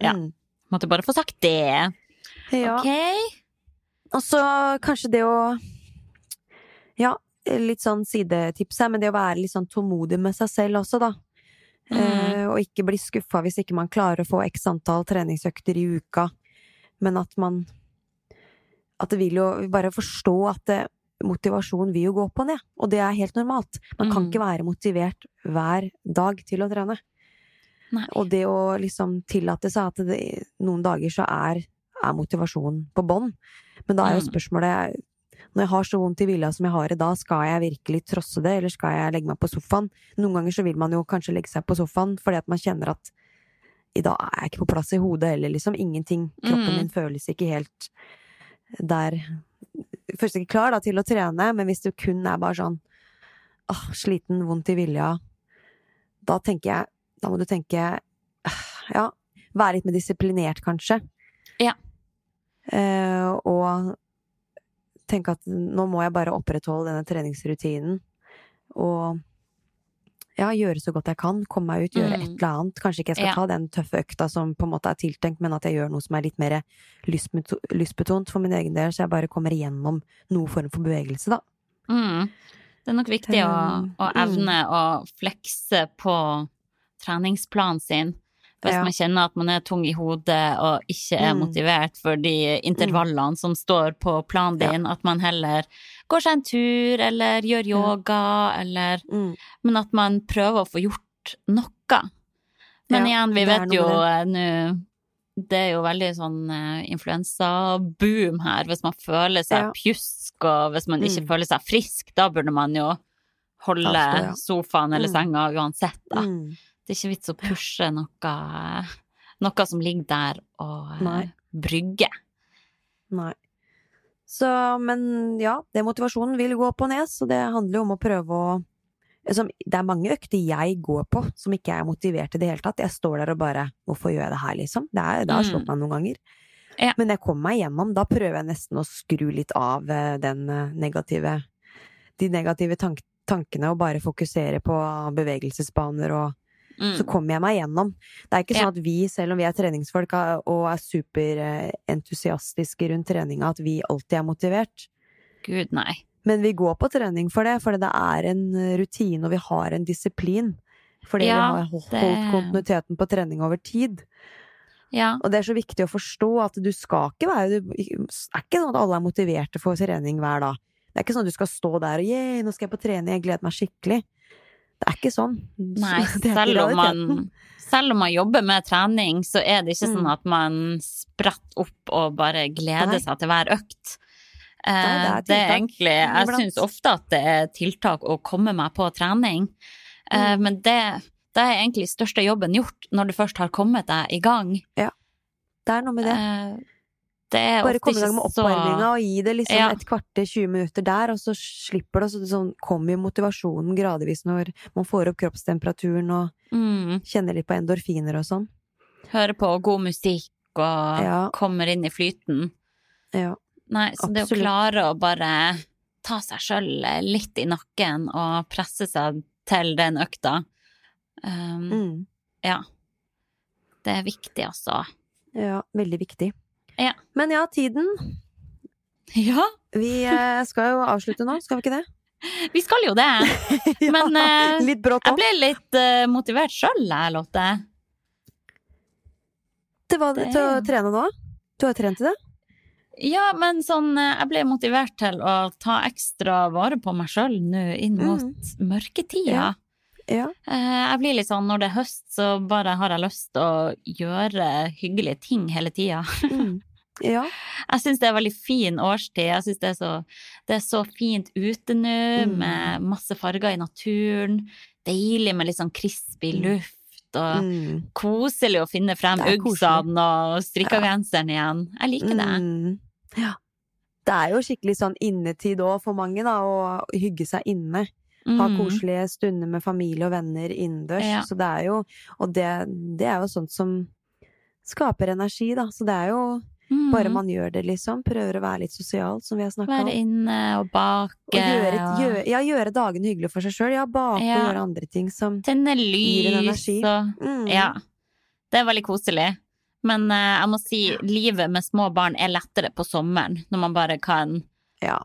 Ja. Mm. Måtte bare få sagt det. Ja. Ok? Og så kanskje det å Ja, litt sånn sidetips her, men det å være litt sånn tålmodig med seg selv også, da. Mm. Eh, og ikke bli skuffa hvis ikke man klarer å få x antall treningsøkter i uka, men at man At det vil jo Bare forstå at det, motivasjon vil jo gå opp og ned, og det er helt normalt. Man kan Mm. ikke være motivert hver dag til å trene. Nei. Og det å liksom tillate seg at det, noen dager så er, er motivasjonen på bånn. Men da er jo Mm. spørsmålet når jeg har så vondt i vilja som jeg har i dag, skal jeg virkelig trosse det, eller skal jeg legge meg på sofaen? Noen ganger så vil man jo kanskje legge seg på sofaen fordi at man kjenner at i dag er jeg ikke på plass i hodet heller, liksom. Ingenting. Kroppen Mm. min føles ikke helt der Først ikke klar da, til å trene, men hvis du kun er bare sånn åh, sliten, vondt i vilja, da tenker jeg Da må du tenke Ja, være litt mer disiplinert, kanskje. Ja. Eh, og tenke at nå må jeg bare opprettholde denne treningsrutinen. Og ja, gjøre så godt jeg kan. Komme meg ut, gjøre Mm. et eller annet. Kanskje ikke jeg skal Ja. ta den tøffe økta som på en måte er tiltenkt, men at jeg gjør noe som er litt mer lystbetont for min egen del, så jeg bare kommer igjennom noe form for bevegelse, da. Mm. Det er nok viktig å, Um, å mm. evne å flekse på treningsplanen sin. Hvis Ja. man kjenner at man er tung i hodet og ikke er Mm. motivert for de intervallene som står på planen din, at man heller går seg en tur eller gjør yoga, eller Mm. Men at man prøver å få gjort noe. Men Ja, igjen, vi vet jo eh, nå Det er jo veldig sånn eh, influensaboom her. Hvis man føler seg Ja. pjusk, og hvis man ikke Mm. føler seg frisk, da burde man jo holde ja. sofaen eller Mm. senga uansett, da. Mm. Det er ikke vits å pushe noe, noe som ligger der og eh, Nei. brygge. Nei. Så, men ja, det motivasjonen vil gå opp og ned, så det handler jo om å prøve å liksom, Det er mange økter jeg går på som ikke er motivert i det hele tatt. Jeg står der og bare Hvorfor gjør jeg det her, liksom? Det, er, det har Mm. slått meg noen ganger. Ja. Men jeg kommer meg gjennom. Da prøver jeg nesten å skru litt av eh, den eh, negative De negative tank, tankene og bare fokusere på bevegelsesbaner og Mm. så kommer jeg meg gjennom. Det er ikke sånn at vi, selv om vi er treningsfolk og er superentusiastiske rundt treninga, at vi alltid er motivert. Gud, nei. Men vi går på trening for det, fordi det er en rutine, og vi har en disiplin. Fordi Ja, vi har holdt, det- kontinuiteten på trening over tid. Ja. Og det er så viktig å forstå at du skal ikke være Det er ikke sånn at alle er motiverte for trening hver dag. Det er ikke sånn at du skal stå der og yeah, nå skal jeg på trening, jeg gleder meg skikkelig. Det er ikke sånn. Nei, selv om, man, selv om man jobber med trening, så er det ikke Mm. sånn at man spretter opp og bare gleder Nei. seg til hver økt. Eh, Nei, det er det er egentlig Jeg syns ofte at det er tiltak å komme meg på trening, eh, Mm. men det, det er egentlig største jobben gjort når du først har kommet deg i gang. Ja, Det er noe med det. Eh, det er Bare ofte komme i gang med oppvarminga og gi det liksom Ja. et kvarter, 20 minutter der, og så slipper det, og så sånn kommer jo motivasjonen gradvis når man får opp kroppstemperaturen og mm, kjenner litt på endorfiner og sånn. Hører på god musikk og Ja. kommer inn i flyten. Ja. Nei, så det å klare å bare ta seg sjøl litt i nakken og presse seg til den økta, um, Mm. ja. Det er viktig, altså. Ja, veldig viktig. Ja. Men ja, tiden. Ja, Vi eh, skal jo avslutte nå, skal vi ikke det? vi skal jo det. Ja, Men eh, Litt brått jeg ble litt eh, motivert sjøl, jeg, Lotte. Til, hva, det til å trene nå? Du har trent i det? Ja, men sånn eh, Jeg ble motivert til å ta ekstra vare på meg sjøl nå inn mot mørketida. Ja. Ja. Jeg blir litt sånn når det er høst, så bare har jeg lyst til å gjøre hyggelige ting hele tida. Mm. Ja. Jeg syns det er veldig fin årstid. Jeg syns det, er så- det er så fint ute nå, Mm. med masse farger i naturen. Deilig med litt sånn crispy Mm. luft, og Mm. koselig å finne frem Det og koselig. ja. igjen. Jeg liker det. Mm. Ja. Det er jo skikkelig sånn innetid òg for mange, da, å hygge seg inne. Ha Mm. koselige stunder med familie og venner innendørs. Ja. Så det er jo Og det, det er jo sånt som skaper energi, da. Så det er jo Mm. bare man gjør det, liksom. Prøver å være litt sosial, som vi har snakka om. Være inne og bake. Og gjøre, og gjøre, ja, gjøre dagene hyggelig for seg sjøl. Ja, bake Ja. og gjøre andre ting som Tenne Gir en lys energi. og mm. Ja. Det er veldig koselig. Men uh, jeg må si, livet med små barn er lettere på sommeren, når man bare kan Ja.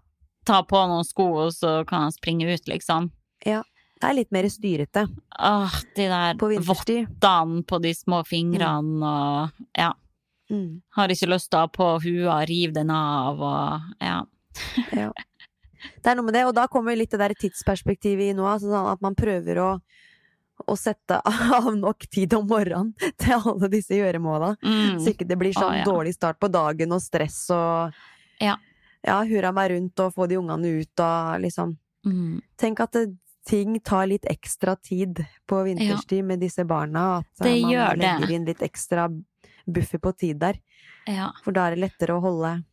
ta på noen sko, og så kan han springe ut, liksom. Ja. Det er litt mer styrete Åh, de der vottene på de små fingrene og Ja. Mm. Har ikke lyst å på hua, rive den av og Ja. Ja. Det er noe med det, og da kommer litt det der tidsperspektivet i nå, altså sånn at man prøver å, å sette av nok tid om morgenen til alle disse gjøremåla. Mm. Så ikke det blir sånn ah, ja. dårlig start på dagen og stress og Ja. ja, hurra meg rundt og få de ungene ut og liksom Mm. Tenk at det, ting tar litt ekstra tid på vinterstid med disse barna. At Det eh, man gjør det. inn litt ekstra buffer på tid der. Ja. For da er det lettere å holde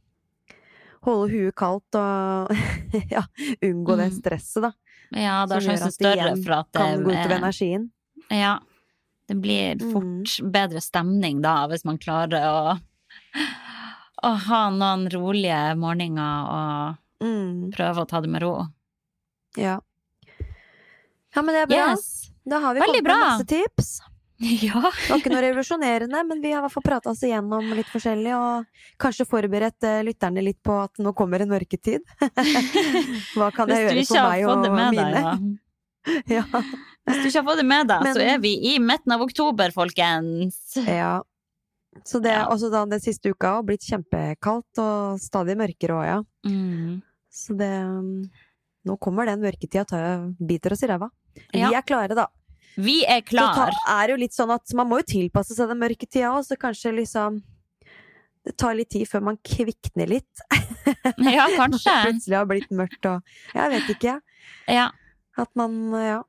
Holde huet kaldt og ja, unngå det Mm. stresset, da. ja, da er sjansen større for at det Kan gå utover er- energien. Ja. Det blir Mm. fort bedre stemning da, hvis man klarer å, å ha noen rolige morgener og Mm, prøve å ta det med ro. ja. Ja, men det er bra. Yes! Da har vi Veldig kommet med masse tips. Ja. Det var ikke noe revolusjonerende, men vi har i hvert fall prata oss igjennom litt forskjellig, og kanskje forberedt eh, lytterne litt på at nå kommer en mørketid. Hva kan jeg gjøre for meg og mine? deg. Ja. Hvis du ikke har fått det med deg, Men- så er vi i midten av oktober, folkens. ja. Så det er Ja. også da den siste uka har blitt kjempekaldt og stadig mørkere òg, ja. Mm. Så det um, Nå kommer den mørketida jeg biter oss i ræva. Vi er klare, da. Vi er Så Det er jo litt sånn at man må jo tilpasse seg den mørke tida òg, så kanskje liksom Det tar litt tid før man kvikner litt. Ja, Når det kanskje. plutselig har blitt mørkt og Jeg vet ikke. Ja. At man ja,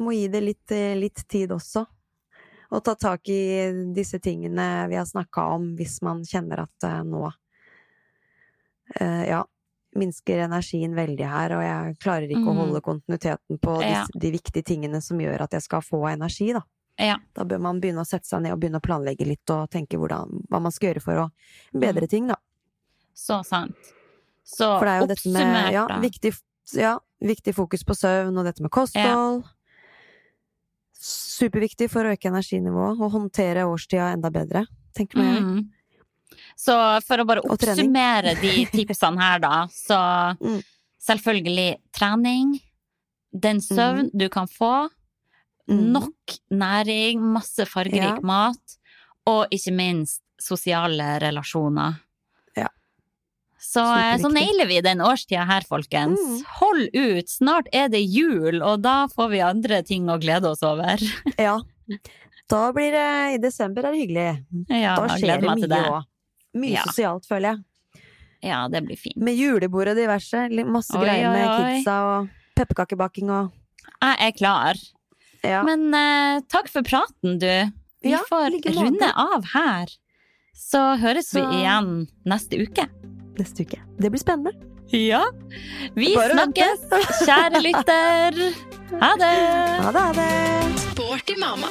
må gi det litt, eh, litt tid også. Og ta tak i disse tingene vi har snakka om, hvis man kjenner at eh, nå eh, Ja, minsker energien veldig her, og jeg klarer ikke å Mhm. holde kontinuiteten på Ja. de viktige tingene som gjør at jeg skal få energi, da. Ja. Da bør man begynne å sette seg ned og begynne å planlegge litt og tenke hvordan, hva man skal gjøre for å bedre ting, da. Så sant. Så er jo dette med ja, da. viktig, ja, viktig fokus på søvn og dette med kosthold. Superviktig for å øke energinivået og håndtere årstida enda bedre, tenker jeg. Mm. Så for å bare oppsummere de tipsene her, da, så Mm. selvfølgelig trening, den søvn du kan få, Mm. nok næring, masse fargerik Ja. mat, og ikke minst sosiale relasjoner. Ja. Så, eh, så nailer vi den årstida her, folkens. Mm. Hold ut, snart er det jul, og da får vi andre ting å glede oss over. Ja. Da blir det I desember er det hyggelig. Ja, Da skjer det mye òg. Mye Ja. sosialt, føler jeg. Ja, det blir fint. Med julebord og diverse. Masse Oi, greier med oi. kidsa og pepperkakebaking og Jeg er klar. Ja. Men uh, takk for praten, du. Vi Ja, får like runde av her. Så høres vi igjen neste uke. neste uke. Det blir spennende. Ja. Vi Bare snakkes, kjære lytter. Ha det! Ha det, ha det! Sporty mamma.